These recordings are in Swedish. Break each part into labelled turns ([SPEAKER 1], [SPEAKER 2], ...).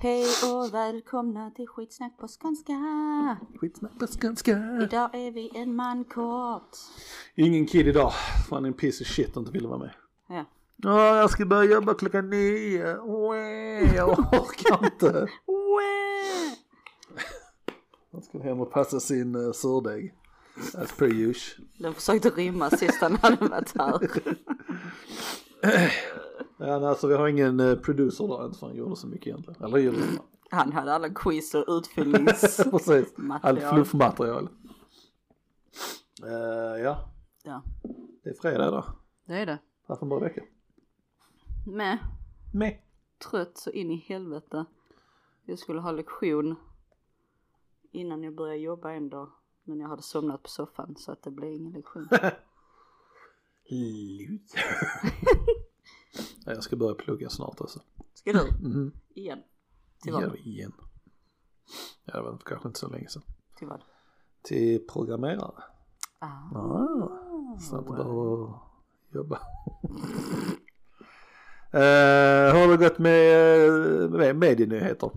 [SPEAKER 1] Hej och välkomna till skitsnack på skånska.
[SPEAKER 2] Skitsnack på skånska.
[SPEAKER 1] Idag är vi en man kort.
[SPEAKER 2] Ingen kid idag, för han är en piece of shit och inte ville vara med.
[SPEAKER 1] Ja.
[SPEAKER 2] Ja, jag ska börja jobba klockan nio. Åh, Jag orkar inte. Han skulle hem och passa sin uh, surdeg. As per usual.
[SPEAKER 1] Den försökte rymma sist han hade varit här.
[SPEAKER 2] Ja, nej, alltså vi har ingen uh, producer där inte för han gjorde så mycket egentligen. Eller gjorde han?
[SPEAKER 1] Han hade alla quiz och utfyllnings...
[SPEAKER 2] Precis. Allt
[SPEAKER 1] Material.
[SPEAKER 2] fluffmaterial. Uh, ja,
[SPEAKER 1] Ja,
[SPEAKER 2] det är fredag idag.
[SPEAKER 1] det är det.
[SPEAKER 2] Haft en bra vecka.
[SPEAKER 1] Med
[SPEAKER 2] Med.
[SPEAKER 1] trött så in i helvete. Jag skulle ha lektion innan jag började jobba en dag. Men jag hade somnat på soffan så att det blev ingen lektion.
[SPEAKER 2] Loser. Ja, jag ska börja plugga snart alltså.
[SPEAKER 1] Ska du?
[SPEAKER 2] Mhm.
[SPEAKER 1] Igen? Till
[SPEAKER 2] Ja,
[SPEAKER 1] vad?
[SPEAKER 2] igen. Ja, det var kanske inte så länge sedan.
[SPEAKER 1] Till vad?
[SPEAKER 2] Till programmerare.
[SPEAKER 1] Ah.
[SPEAKER 2] Ah, så att bara att jobba. uh, hur har det gått med, med medienyheter?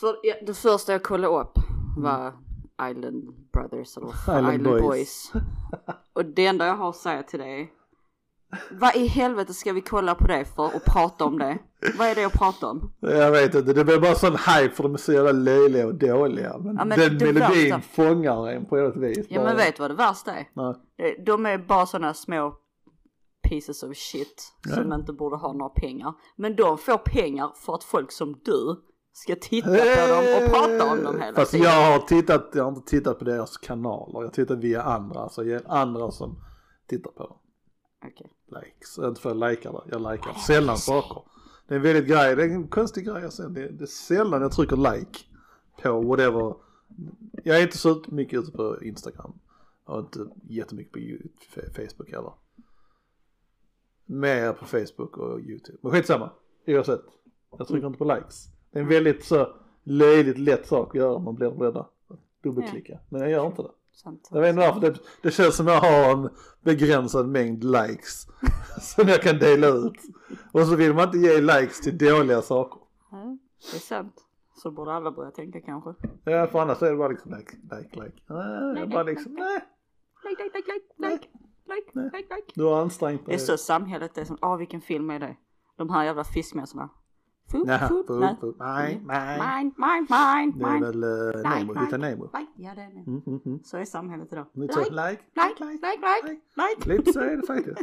[SPEAKER 1] För, ja, det första jag kollade upp var Island Brothers eller
[SPEAKER 2] Island
[SPEAKER 1] Island,
[SPEAKER 2] Boys.
[SPEAKER 1] Boys. Och det enda jag har att säga till dig vad i helvete ska vi kolla på det för och prata om det? Vad är det att prata om?
[SPEAKER 2] Jag vet inte, det blir bara sån hype för de är så jävla löjliga och dåliga. Men,
[SPEAKER 1] Ja, men
[SPEAKER 2] den melodin
[SPEAKER 1] värsta-
[SPEAKER 2] fångar en på något vis.
[SPEAKER 1] Ja
[SPEAKER 2] bara.
[SPEAKER 1] men vet du vad det värsta är?
[SPEAKER 2] Nej.
[SPEAKER 1] De är bara sådana små pieces of shit som
[SPEAKER 2] Ja.
[SPEAKER 1] inte borde ha några pengar. Men de får pengar för att folk som du ska titta på dem och prata om dem hela
[SPEAKER 2] Fast
[SPEAKER 1] tiden.
[SPEAKER 2] jag har tittat, jag har inte tittat på deras kanaler. Jag har tittat via andra, alltså andra som tittar på dem.
[SPEAKER 1] Okej.
[SPEAKER 2] Likes, inte för att jag likar det, jag likar sällan saker. Det är en väldigt grej, det är en konstig grej jag ser. Det, det är sällan jag trycker like på whatever. Jag är inte så mycket ute på Instagram. Och inte jättemycket på Facebook heller. Mer på Facebook och YouTube. Men skitsamma, oavsett. Jag trycker inte på likes. Det är en väldigt så löjligt lätt sak att göra om man blir rädd att dubbelklicka. Men jag gör inte det. Jag vet inte varför, det, det känns som jag har en begränsad mängd likes som jag kan dela ut. Och så vill man inte ge likes till dåliga saker.
[SPEAKER 1] Ja, det är sant. Så borde alla börja tänka kanske.
[SPEAKER 2] Ja, för annars är det bara liksom like, like, like. Nej, jag bara liksom, nej,
[SPEAKER 1] Like, like, like, like, like, like,
[SPEAKER 2] Nej.
[SPEAKER 1] like, like.
[SPEAKER 2] du har ansträngt
[SPEAKER 1] Det är
[SPEAKER 2] dig.
[SPEAKER 1] så samhället är som, åh vilken film är det? De här jävla fiskmåsarna. Food,
[SPEAKER 2] Jaha,
[SPEAKER 1] food,
[SPEAKER 2] food, food. Nej, nej.
[SPEAKER 1] Mine, mine, mine,
[SPEAKER 2] Det är
[SPEAKER 1] mine.
[SPEAKER 2] väl uh,
[SPEAKER 1] Like,
[SPEAKER 2] Nemo,
[SPEAKER 1] like,
[SPEAKER 2] hitta Nemo.
[SPEAKER 1] like. Ja det är det.
[SPEAKER 2] Mm, mm, mm.
[SPEAKER 1] Så är samhället idag.
[SPEAKER 2] Lite så,
[SPEAKER 1] Like,
[SPEAKER 2] like,
[SPEAKER 1] like, like, like, like.
[SPEAKER 2] Lite så är det faktiskt.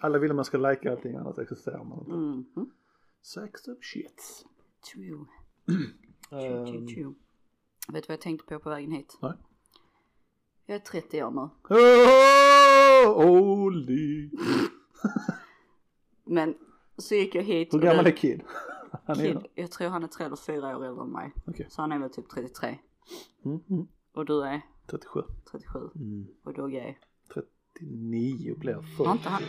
[SPEAKER 2] Alla vill att man ska likea allting annars existerar man inte.
[SPEAKER 1] Mhm.
[SPEAKER 2] Sex of shit.
[SPEAKER 1] True. True, true,
[SPEAKER 2] Um,
[SPEAKER 1] true. Vet du vad jag tänkte på på vägen hit?
[SPEAKER 2] nej.
[SPEAKER 1] Jag är 30 år nu.
[SPEAKER 2] Oh, Oli.
[SPEAKER 1] Men så gick jag hit.
[SPEAKER 2] Hur gammal är Kid? Han är
[SPEAKER 1] Kid, jag tror han är tre eller fyra år äldre än mig.
[SPEAKER 2] Okej.
[SPEAKER 1] Så han är väl typ 33.
[SPEAKER 2] Mm, mm.
[SPEAKER 1] Och du är
[SPEAKER 2] 37.
[SPEAKER 1] 37.
[SPEAKER 2] Mm.
[SPEAKER 1] Och du är?
[SPEAKER 2] 39 blir
[SPEAKER 1] Har
[SPEAKER 2] 40.
[SPEAKER 1] inte han?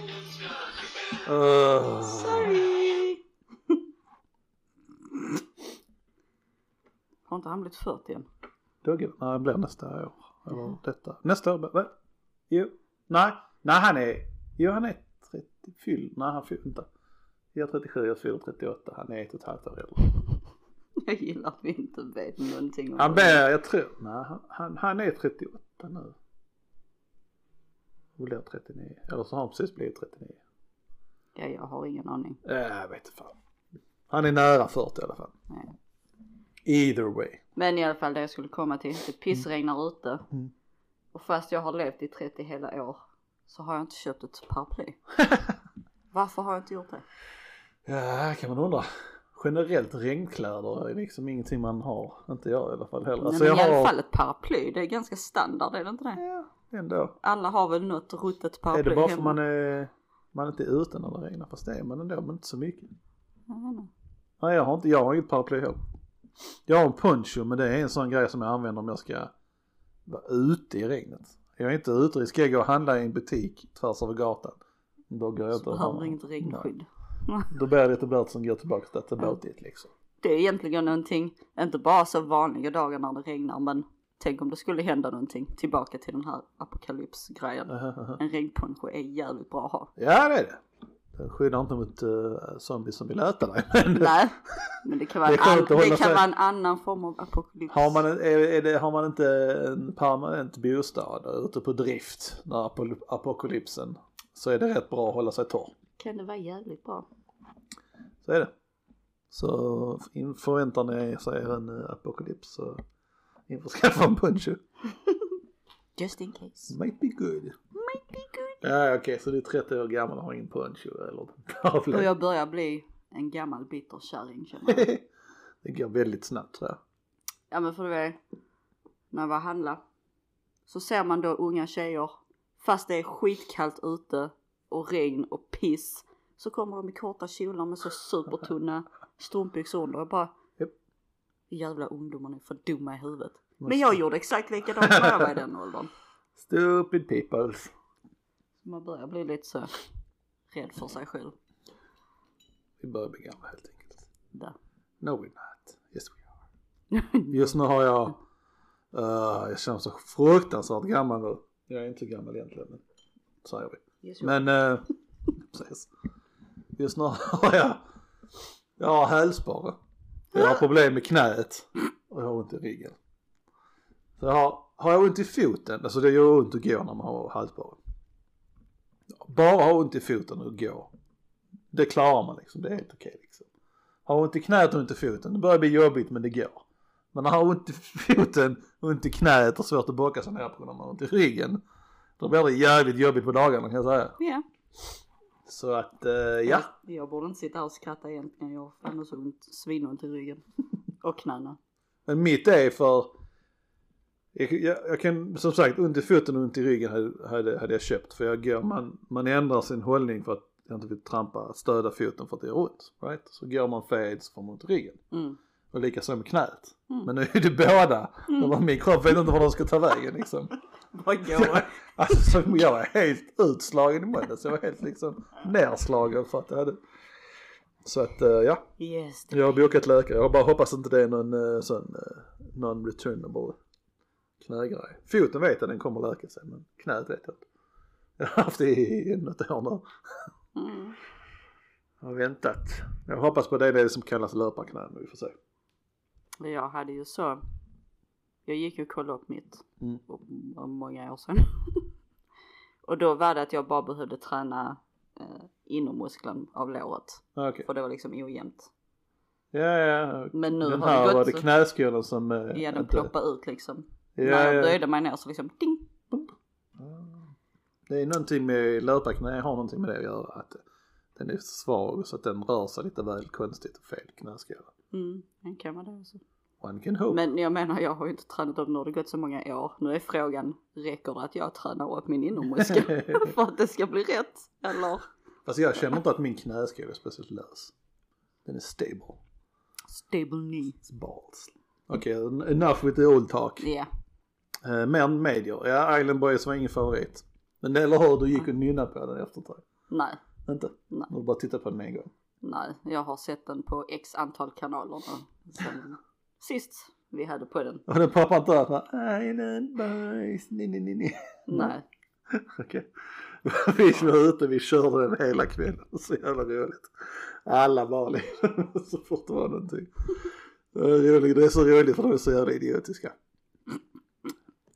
[SPEAKER 2] Uh,
[SPEAKER 1] Sorry! Har inte han blivit 40 än?
[SPEAKER 2] Dugge? Nej, det blir nästa år. Eller detta. Nästa år? Va? Jo. Nej. Nej, han är... Jo, han är 30 fyll. Nej, han fyller inte. Jag är 37, jag fyller 38. Han är ett och ett halvt år äldre.
[SPEAKER 1] Jag gillar att vi inte vet någonting om
[SPEAKER 2] Han blir, jag tror, nej, han, han, är 38 nu. Och blir 39. Eller så har han precis blivit 39.
[SPEAKER 1] Ja, jag har ingen aning.
[SPEAKER 2] Äh, Jag vet inte fan. Han är nära 40 i alla fall.
[SPEAKER 1] Nej.
[SPEAKER 2] Either way.
[SPEAKER 1] Men i alla fall det jag skulle komma till. Det pissregnar ute.
[SPEAKER 2] Mm.
[SPEAKER 1] Och fast jag har levt i 30 hela år så har jag inte köpt ett paraply. Varför har jag inte gjort det?
[SPEAKER 2] Ja, kan man undra. Generellt regnkläder är liksom ingenting man har. Inte jag i alla fall heller. Alltså
[SPEAKER 1] Nej, men
[SPEAKER 2] jag
[SPEAKER 1] i alla
[SPEAKER 2] har...
[SPEAKER 1] fall ett paraply, det är ganska standard, är det inte det?
[SPEAKER 2] Ja, ändå.
[SPEAKER 1] Alla har väl något ruttet paraply
[SPEAKER 2] Är det bara för
[SPEAKER 1] hemma?
[SPEAKER 2] man är, man är inte ute när det regnar? Fast det är man ändå, men inte så mycket.
[SPEAKER 1] Inte.
[SPEAKER 2] Nej, jag har inte, jag har inget paraply heller. Jag har en poncho, men det är en sån grej som jag använder om jag ska vara ute i regnet. Jag är inte ute, ska jag gå och handla i en butik tvärs över gatan. Då går jag inte och
[SPEAKER 1] Behöver
[SPEAKER 2] har-
[SPEAKER 1] inget regnskydd.
[SPEAKER 2] Då blir jag lite blöt som går tillbaka till about it liksom.
[SPEAKER 1] Det är egentligen någonting, inte bara så vanliga dagar när det regnar men tänk om det skulle hända någonting. Tillbaka till den här apokalypsgrejen. En regnponcho är jävligt bra att ha.
[SPEAKER 2] Ja det är det. Den skyddar inte mot uh, zombies som vill äta dig.
[SPEAKER 1] Nej, men det kan vara,
[SPEAKER 2] Det
[SPEAKER 1] en, an,
[SPEAKER 2] att
[SPEAKER 1] det kan vara en annan form av apokalyps.
[SPEAKER 2] har, man, en- är, är det, har man inte en permanent bostad ute på drift när apo- apokalypsen så är det rätt bra att hålla sig torr.
[SPEAKER 1] Kan det vara jävligt bra.
[SPEAKER 2] Så är det. Så förväntar ni sig en uh, apokalyps så införskaffa en poncho.
[SPEAKER 1] Just in case.
[SPEAKER 2] Might be good.
[SPEAKER 1] Might be good.
[SPEAKER 2] Ja okej så du är 30 år gammal och har ingen poncho eller
[SPEAKER 1] Och
[SPEAKER 2] tavla.
[SPEAKER 1] jag börjar bli en gammal bitter kärring känner jag.
[SPEAKER 2] Det går väldigt snabbt tror jag.
[SPEAKER 1] Ja men för du vet, när jag var och handla så ser man då unga tjejer fast det är skitkallt ute och regn och piss så kommer de i korta kjolar med så supertunna strumpbyxor under och bara jävla ungdomar ni är för dumma i huvudet. Men jag gjorde exakt likadant när jag var i den åldern.
[SPEAKER 2] Stupid peoples.
[SPEAKER 1] Så man börjar bli lite så rädd för sig själv.
[SPEAKER 2] Vi börjar bli gamla helt enkelt.
[SPEAKER 1] Där.
[SPEAKER 2] No we're not. Yes we are. Just nu har jag, uh, jag känner så fruktansvärt gammal nu. Jag är inte gammal egentligen men säger vi.
[SPEAKER 1] You
[SPEAKER 2] Men, uh, precis. Just nu har jag, jag har hälsporre. Jag har problem med knät och jag har ont i ryggen. Så jag har, har jag ont i foten, alltså det gör ont att gå när man har hälsporre. Bara ha ont i foten och gå. Det klarar man liksom, det är helt okej liksom. Har ont i knät och ont i foten, det börjar bli jobbigt men det går. Men har ont i foten, ont i knät och svårt att bocka sig ner på när man har ont i ryggen. Då blir det jävligt jobbigt på dagarna kan jag säga.
[SPEAKER 1] Ja.
[SPEAKER 2] Så att, eh, ja.
[SPEAKER 1] Jag borde inte sitta här och skratta egentligen. Jag har fan så ont, svinont i ryggen. och knäna.
[SPEAKER 2] Men mitt är för, jag, jag, jag kan som sagt ont i foten och ont i ryggen hade, hade, hade jag köpt. För jag går, man, man ändrar sin hållning för att jag inte vill trampa, stöda foten för att det gör ont. Right? Så går man fel så får man ont i ryggen.
[SPEAKER 1] Mm.
[SPEAKER 2] Och likaså med knät.
[SPEAKER 1] Mm.
[SPEAKER 2] Men nu är det båda. Mm. Och min kropp vet inte var de ska ta vägen liksom.
[SPEAKER 1] Vad går
[SPEAKER 2] Alltså så jag var helt utslagen i så jag var helt liksom nerslagen för att jag hade. Så att eh, ja,
[SPEAKER 1] Yes.
[SPEAKER 2] jag har bokat läkare. Jag bara hoppas inte det är någon eh, sån eh, non-returnable knägrej. Foten vet jag den kommer läka sig men knät vet jag inte. Jag har haft det i något år nu.
[SPEAKER 1] Mm.
[SPEAKER 2] Jag har väntat. Jag hoppas på det, det är det som kallas löparknä men vi får se.
[SPEAKER 1] Jag hade ju så. Jag gick och kollade upp mitt.
[SPEAKER 2] Mm.
[SPEAKER 1] för många år sedan. och då var det att jag bara behövde träna eh, innermuskeln av låret.
[SPEAKER 2] Ah, Okej.
[SPEAKER 1] För det var liksom ojämnt.
[SPEAKER 2] Ja ja.
[SPEAKER 1] Men nu
[SPEAKER 2] Den
[SPEAKER 1] har
[SPEAKER 2] här
[SPEAKER 1] det
[SPEAKER 2] var
[SPEAKER 1] gått
[SPEAKER 2] det
[SPEAKER 1] så.
[SPEAKER 2] knäskålen som eh,
[SPEAKER 1] Ja den
[SPEAKER 2] inte-
[SPEAKER 1] ploppade ut liksom.
[SPEAKER 2] Ja,
[SPEAKER 1] När jag
[SPEAKER 2] ja.
[SPEAKER 1] böjde mig ner så liksom ding.
[SPEAKER 2] Det är någonting med löparknä har någonting med det att göra. Att den är svag så att den rör sig lite väl konstigt och fel knäskål.
[SPEAKER 1] Mm, det kan vara det också.
[SPEAKER 2] One can hope.
[SPEAKER 1] Men jag menar jag har ju inte tränat upp har det gått så många år. Nu är frågan, räcker det att jag tränar upp min innermuskel för att det ska bli rätt? Eller?
[SPEAKER 2] Fast jag känner inte att min knäskål är speciellt lös. Den är stable.
[SPEAKER 1] Stable knee.
[SPEAKER 2] Balls. Okej, enough with the old talk.
[SPEAKER 1] Ja.
[SPEAKER 2] Uh, men medier. Ja, Island Boys var ingen favorit. Men eller hur, du gick och nynnade på den efter ett tag.
[SPEAKER 1] Nej,
[SPEAKER 2] Inte?
[SPEAKER 1] Nej.
[SPEAKER 2] Du bara titta på den en gång.
[SPEAKER 1] nej. Jag har sett den på x antal kanaler nu. Sen sist vi hade på den.
[SPEAKER 2] Och den poppar inte upp nej. Okej. Vi var ute, vi körde den hela kvällen. Så jävla roligt. Alla liksom, så fort det var någonting. Det är roligt, det är så roligt för de är så jävla idiotiska.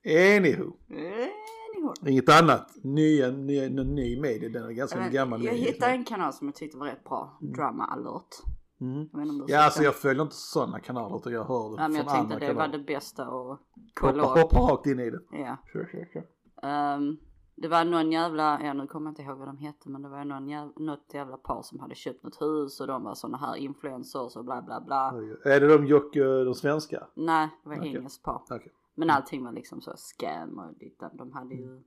[SPEAKER 2] Anywho,
[SPEAKER 1] Anyhow.
[SPEAKER 2] inget annat. Nya, nya, ny, ny media, den är ganska
[SPEAKER 1] Men
[SPEAKER 2] gammal.
[SPEAKER 1] Jag hittade en kanal som jag tyckte var rätt bra. Drama alert.
[SPEAKER 2] Mm.
[SPEAKER 1] Jag
[SPEAKER 2] Ja alltså jag följer inte sådana kanaler utan jag hör det
[SPEAKER 1] Nej men jag
[SPEAKER 2] från
[SPEAKER 1] tänkte
[SPEAKER 2] andra
[SPEAKER 1] det var
[SPEAKER 2] kanaler.
[SPEAKER 1] det bästa att kolla
[SPEAKER 2] Hoppa,
[SPEAKER 1] upp.
[SPEAKER 2] hoppa rakt in i det.
[SPEAKER 1] Ja.
[SPEAKER 2] Sure, sure, sure.
[SPEAKER 1] Ehm, det var någon jävla, ja nu kommer jag inte ihåg vad de hette men det var någon jävla, något jävla par som hade köpt något hus och de var såna här influencers och bla bla bla.
[SPEAKER 2] Är det de Jocke, de svenska?
[SPEAKER 1] Nej, det var
[SPEAKER 2] Okej.
[SPEAKER 1] engelskt par.
[SPEAKER 2] Okej.
[SPEAKER 1] Men allting var liksom så scam och dittan. De hade ju,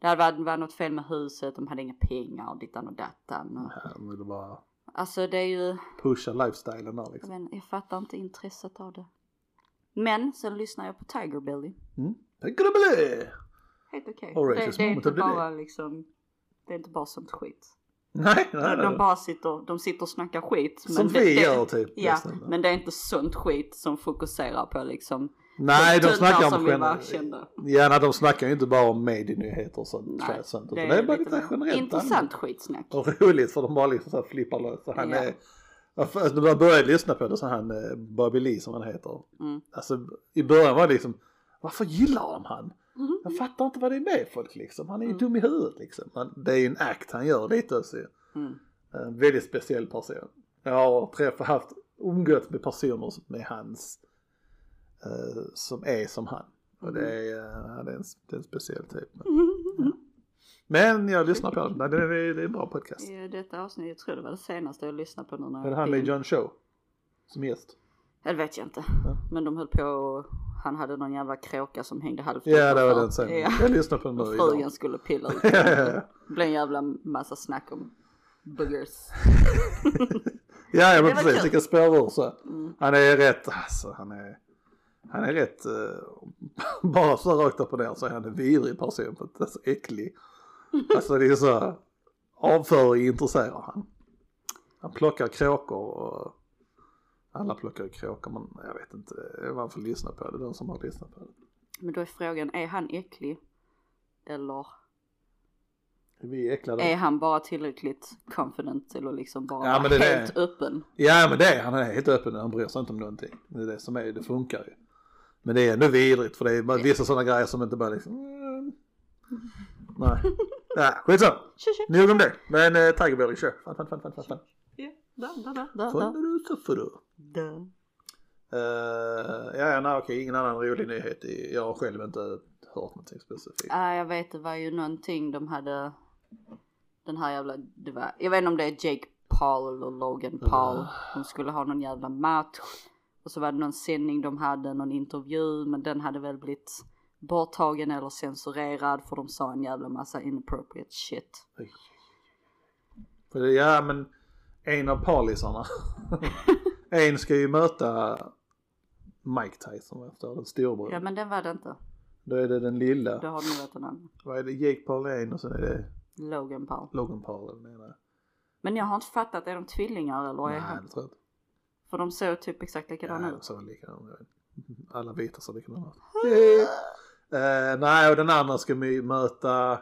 [SPEAKER 1] det hade varit, var något fel med huset, de hade inga pengar och dittan och dattan. Och,
[SPEAKER 2] Här vill du bara
[SPEAKER 1] alltså det är ju,
[SPEAKER 2] pusha lifestylen där liksom.
[SPEAKER 1] inte, jag fattar inte intresset av det. Men sen lyssnar jag på Tiger Belly.
[SPEAKER 2] Mm. På det?
[SPEAKER 1] Helt okej.
[SPEAKER 2] Right,
[SPEAKER 1] det, det är inte bara liksom, det är inte bara sånt skit.
[SPEAKER 2] Nej, nej,
[SPEAKER 1] De bara sitter, de sitter och snackar skit.
[SPEAKER 2] Som
[SPEAKER 1] det,
[SPEAKER 2] vi
[SPEAKER 1] det,
[SPEAKER 2] gör typ.
[SPEAKER 1] Ja,
[SPEAKER 2] nästan.
[SPEAKER 1] men det är inte sånt skit som fokuserar på liksom
[SPEAKER 2] Nej, de
[SPEAKER 1] Tunnar
[SPEAKER 2] snackar om
[SPEAKER 1] som vill vara
[SPEAKER 2] gen-
[SPEAKER 1] kända.
[SPEAKER 2] Ja, nej, de snackar ju inte bara om medienyheter och sånt.
[SPEAKER 1] Nej,
[SPEAKER 2] sånt
[SPEAKER 1] Det är,
[SPEAKER 2] det är bara
[SPEAKER 1] lite
[SPEAKER 2] generellt.
[SPEAKER 1] intressant skitsnack.
[SPEAKER 2] Och roligt för de bara liksom så här flippar lös. Så Han
[SPEAKER 1] Ja.
[SPEAKER 2] är, alltså, när jag började lyssna på det så han eh, Bobby Lee som han heter.
[SPEAKER 1] Mm.
[SPEAKER 2] Alltså i början var det liksom, varför gillar de han?
[SPEAKER 1] Mhm.
[SPEAKER 2] Jag fattar inte vad det är med folk liksom. Han är ju
[SPEAKER 1] Mm.
[SPEAKER 2] dum i huvudet liksom. Han, det är ju en act han gör lite ju.
[SPEAKER 1] Mm.
[SPEAKER 2] En väldigt speciell person. Jag har träffat, haft, umgåtts med personer med hans, eh, som är som han. Och det är, eh, han är en, det är en speciell typ. Men jag lyssnar på den, det är, det är en bra podcast.
[SPEAKER 1] I detta avsnitt, jag tror det var det senaste jag lyssnade på när
[SPEAKER 2] det han med. John Show? Som gäst?
[SPEAKER 1] Ja, Det vet jag inte.
[SPEAKER 2] Ja.
[SPEAKER 1] Men de höll på och han hade någon jävla kråka som hängde halvt
[SPEAKER 2] Ja det var den sen.
[SPEAKER 1] Ja.
[SPEAKER 2] Jag lyssnar på den nu idag.
[SPEAKER 1] frugan skulle pilla ut
[SPEAKER 2] Ja, ja, ja.
[SPEAKER 1] Det blev en jävla massa snack om boogers.
[SPEAKER 2] Ja, ja
[SPEAKER 1] Det
[SPEAKER 2] men precis, vilka spåror så.
[SPEAKER 1] Mm.
[SPEAKER 2] Han är rätt, alltså han är, han är rätt, eh, bara så rakt upp och ner så är han en vidrig person är så äcklig. Alltså det är så, avföring intresserar han. Han plockar kråkor och alla plockar ju kråkor men jag vet inte varför lyssna på det, den som har lyssnat på det.
[SPEAKER 1] Men då är frågan, är han äcklig? Eller
[SPEAKER 2] Vi är äcklade.
[SPEAKER 1] är han bara tillräckligt confident eller liksom bara
[SPEAKER 2] Ja, men är
[SPEAKER 1] helt
[SPEAKER 2] det.
[SPEAKER 1] öppen?
[SPEAKER 2] Ja men det är han, han är helt öppen, han bryr sig inte om någonting. Det är det som är, det funkar ju. Men det är ändå vidrigt för det är vissa sådana grejer som inte bara liksom, mm. nej. Ja, skitsamma. Nog om det. Men eh, Tigerberry, kör. Fan, fan, fan, fan, fan.
[SPEAKER 1] Ja,
[SPEAKER 2] Fan,
[SPEAKER 1] där.
[SPEAKER 2] är du så för du. Uh, ja, ja, nej, okej, ingen annan rolig nyhet. Jag har själv inte hört någonting specifikt.
[SPEAKER 1] Ja, jag vet det var ju någonting de hade den här jävla, det var, jag vet inte om det är Jake Paul eller Logan Paul. De skulle ha någon jävla match. Och så var det någon sändning de hade, någon intervju, men den hade väl blivit borttagen eller censurerad för de sa en jävla massa inappropriate shit.
[SPEAKER 2] För det, ja, men en av parlisarna. en ska ju möta Mike Tyson, förstår, den storebror.
[SPEAKER 1] Ja men den var det inte.
[SPEAKER 2] Då är det den lilla.
[SPEAKER 1] Då har du vet en annan.
[SPEAKER 2] Vad är det? Jake Paul är en och sen är det
[SPEAKER 1] Logan Paul.
[SPEAKER 2] Logan Paul eller menar.
[SPEAKER 1] Men jag har inte fattat, är de tvillingar eller?
[SPEAKER 2] Nej, det tror jag inte.
[SPEAKER 1] För de såg typ exakt likadana
[SPEAKER 2] Ja, de
[SPEAKER 1] ut.
[SPEAKER 2] såg likadana ut. Alla vita såg likadana ut. Eh, nej, och den andra ska vi möta,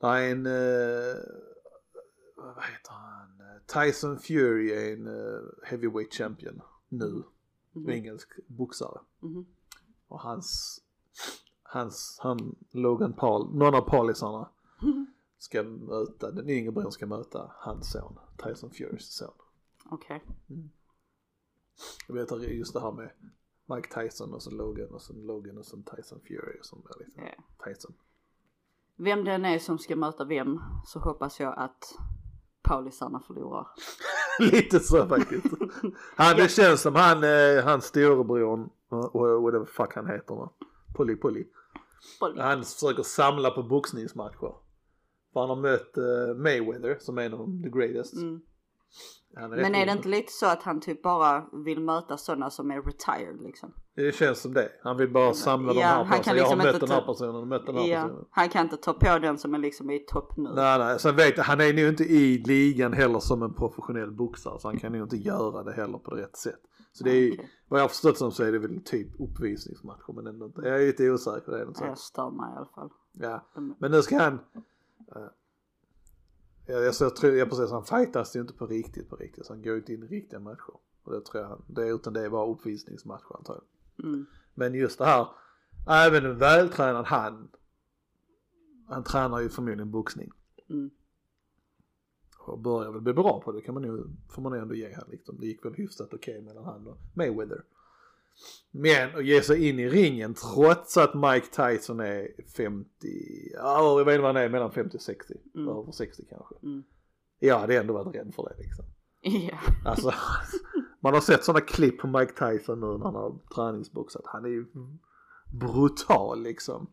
[SPEAKER 2] det är en, uh, vad heter han, Tyson Fury är en eh, heavyweight champion nu,
[SPEAKER 1] Mhm.
[SPEAKER 2] engelsk boxare.
[SPEAKER 1] Mhm.
[SPEAKER 2] Och hans, hans, han, Logan Paul, någon av Paulisarna ska möta, den yngre brodern ska möta hans son, Tyson Furys son.
[SPEAKER 1] Okej.
[SPEAKER 2] Jag vet att just det här med Mike Tyson och så Logan och sen Logan och sen Tyson Fury och som är liksom
[SPEAKER 1] Ja.
[SPEAKER 2] Tyson.
[SPEAKER 1] Vem den är som ska möta vem så hoppas jag att Paulisarna förlorar.
[SPEAKER 2] Lite så faktiskt. Han, det känns som han, eh, hans storebror whatever fuck han heter va. Polly Polly. Han försöker samla på boxningsmatcher. För han har mött eh, Mayweather som är en av the greatest.
[SPEAKER 1] Mm. Men är det inte lite så att han typ bara vill möta sådana som är retired liksom?
[SPEAKER 2] Det känns som det. Han vill bara samla de
[SPEAKER 1] Ja,
[SPEAKER 2] här
[SPEAKER 1] han
[SPEAKER 2] på sig.
[SPEAKER 1] kan
[SPEAKER 2] Jag har
[SPEAKER 1] liksom
[SPEAKER 2] mött den här personen och mött den här
[SPEAKER 1] Ja,
[SPEAKER 2] personen.
[SPEAKER 1] han kan inte ta på den som är liksom i topp nu.
[SPEAKER 2] Nej, nej. Sen vet jag, han är nog inte i ligan heller som en professionell boxare så han kan nog inte göra det heller på rätt sätt. Så det är ju,
[SPEAKER 1] Okej.
[SPEAKER 2] vad jag har förstått som så är det väl typ uppvisningsmatcher men ändå. Jag är lite osäker, det är något
[SPEAKER 1] Jag stör mig i alla fall.
[SPEAKER 2] Ja.
[SPEAKER 1] Mm.
[SPEAKER 2] Men nu ska han, jag, jag, jag tror, jag precis, han fightas ju inte på riktigt på riktigt så han går ju inte in i riktiga matcher. Och det tror jag han, det, utan det är bara uppvisningsmatcher antagligen.
[SPEAKER 1] Mm.
[SPEAKER 2] Men just det här, även en vältränad han, han tränar ju förmodligen boxning.
[SPEAKER 1] Mm.
[SPEAKER 2] Och börjar väl bli bra på det kan man ju, får man ändå ge han liksom. Det gick väl hyfsat okej mellan han och Mayweather. Men att ge sig in i ringen trots att Mike Tyson är 50, ja jag vet inte vad han är, mellan 50 och 60.
[SPEAKER 1] Mm.
[SPEAKER 2] Över 60 kanske.
[SPEAKER 1] Mm.
[SPEAKER 2] Ja, det hade ändå varit rädd för det liksom.
[SPEAKER 1] Ja.
[SPEAKER 2] Alltså, man har sett sådana klipp på Mike Tyson nu när han har träningsboxat. Han är ju brutal liksom.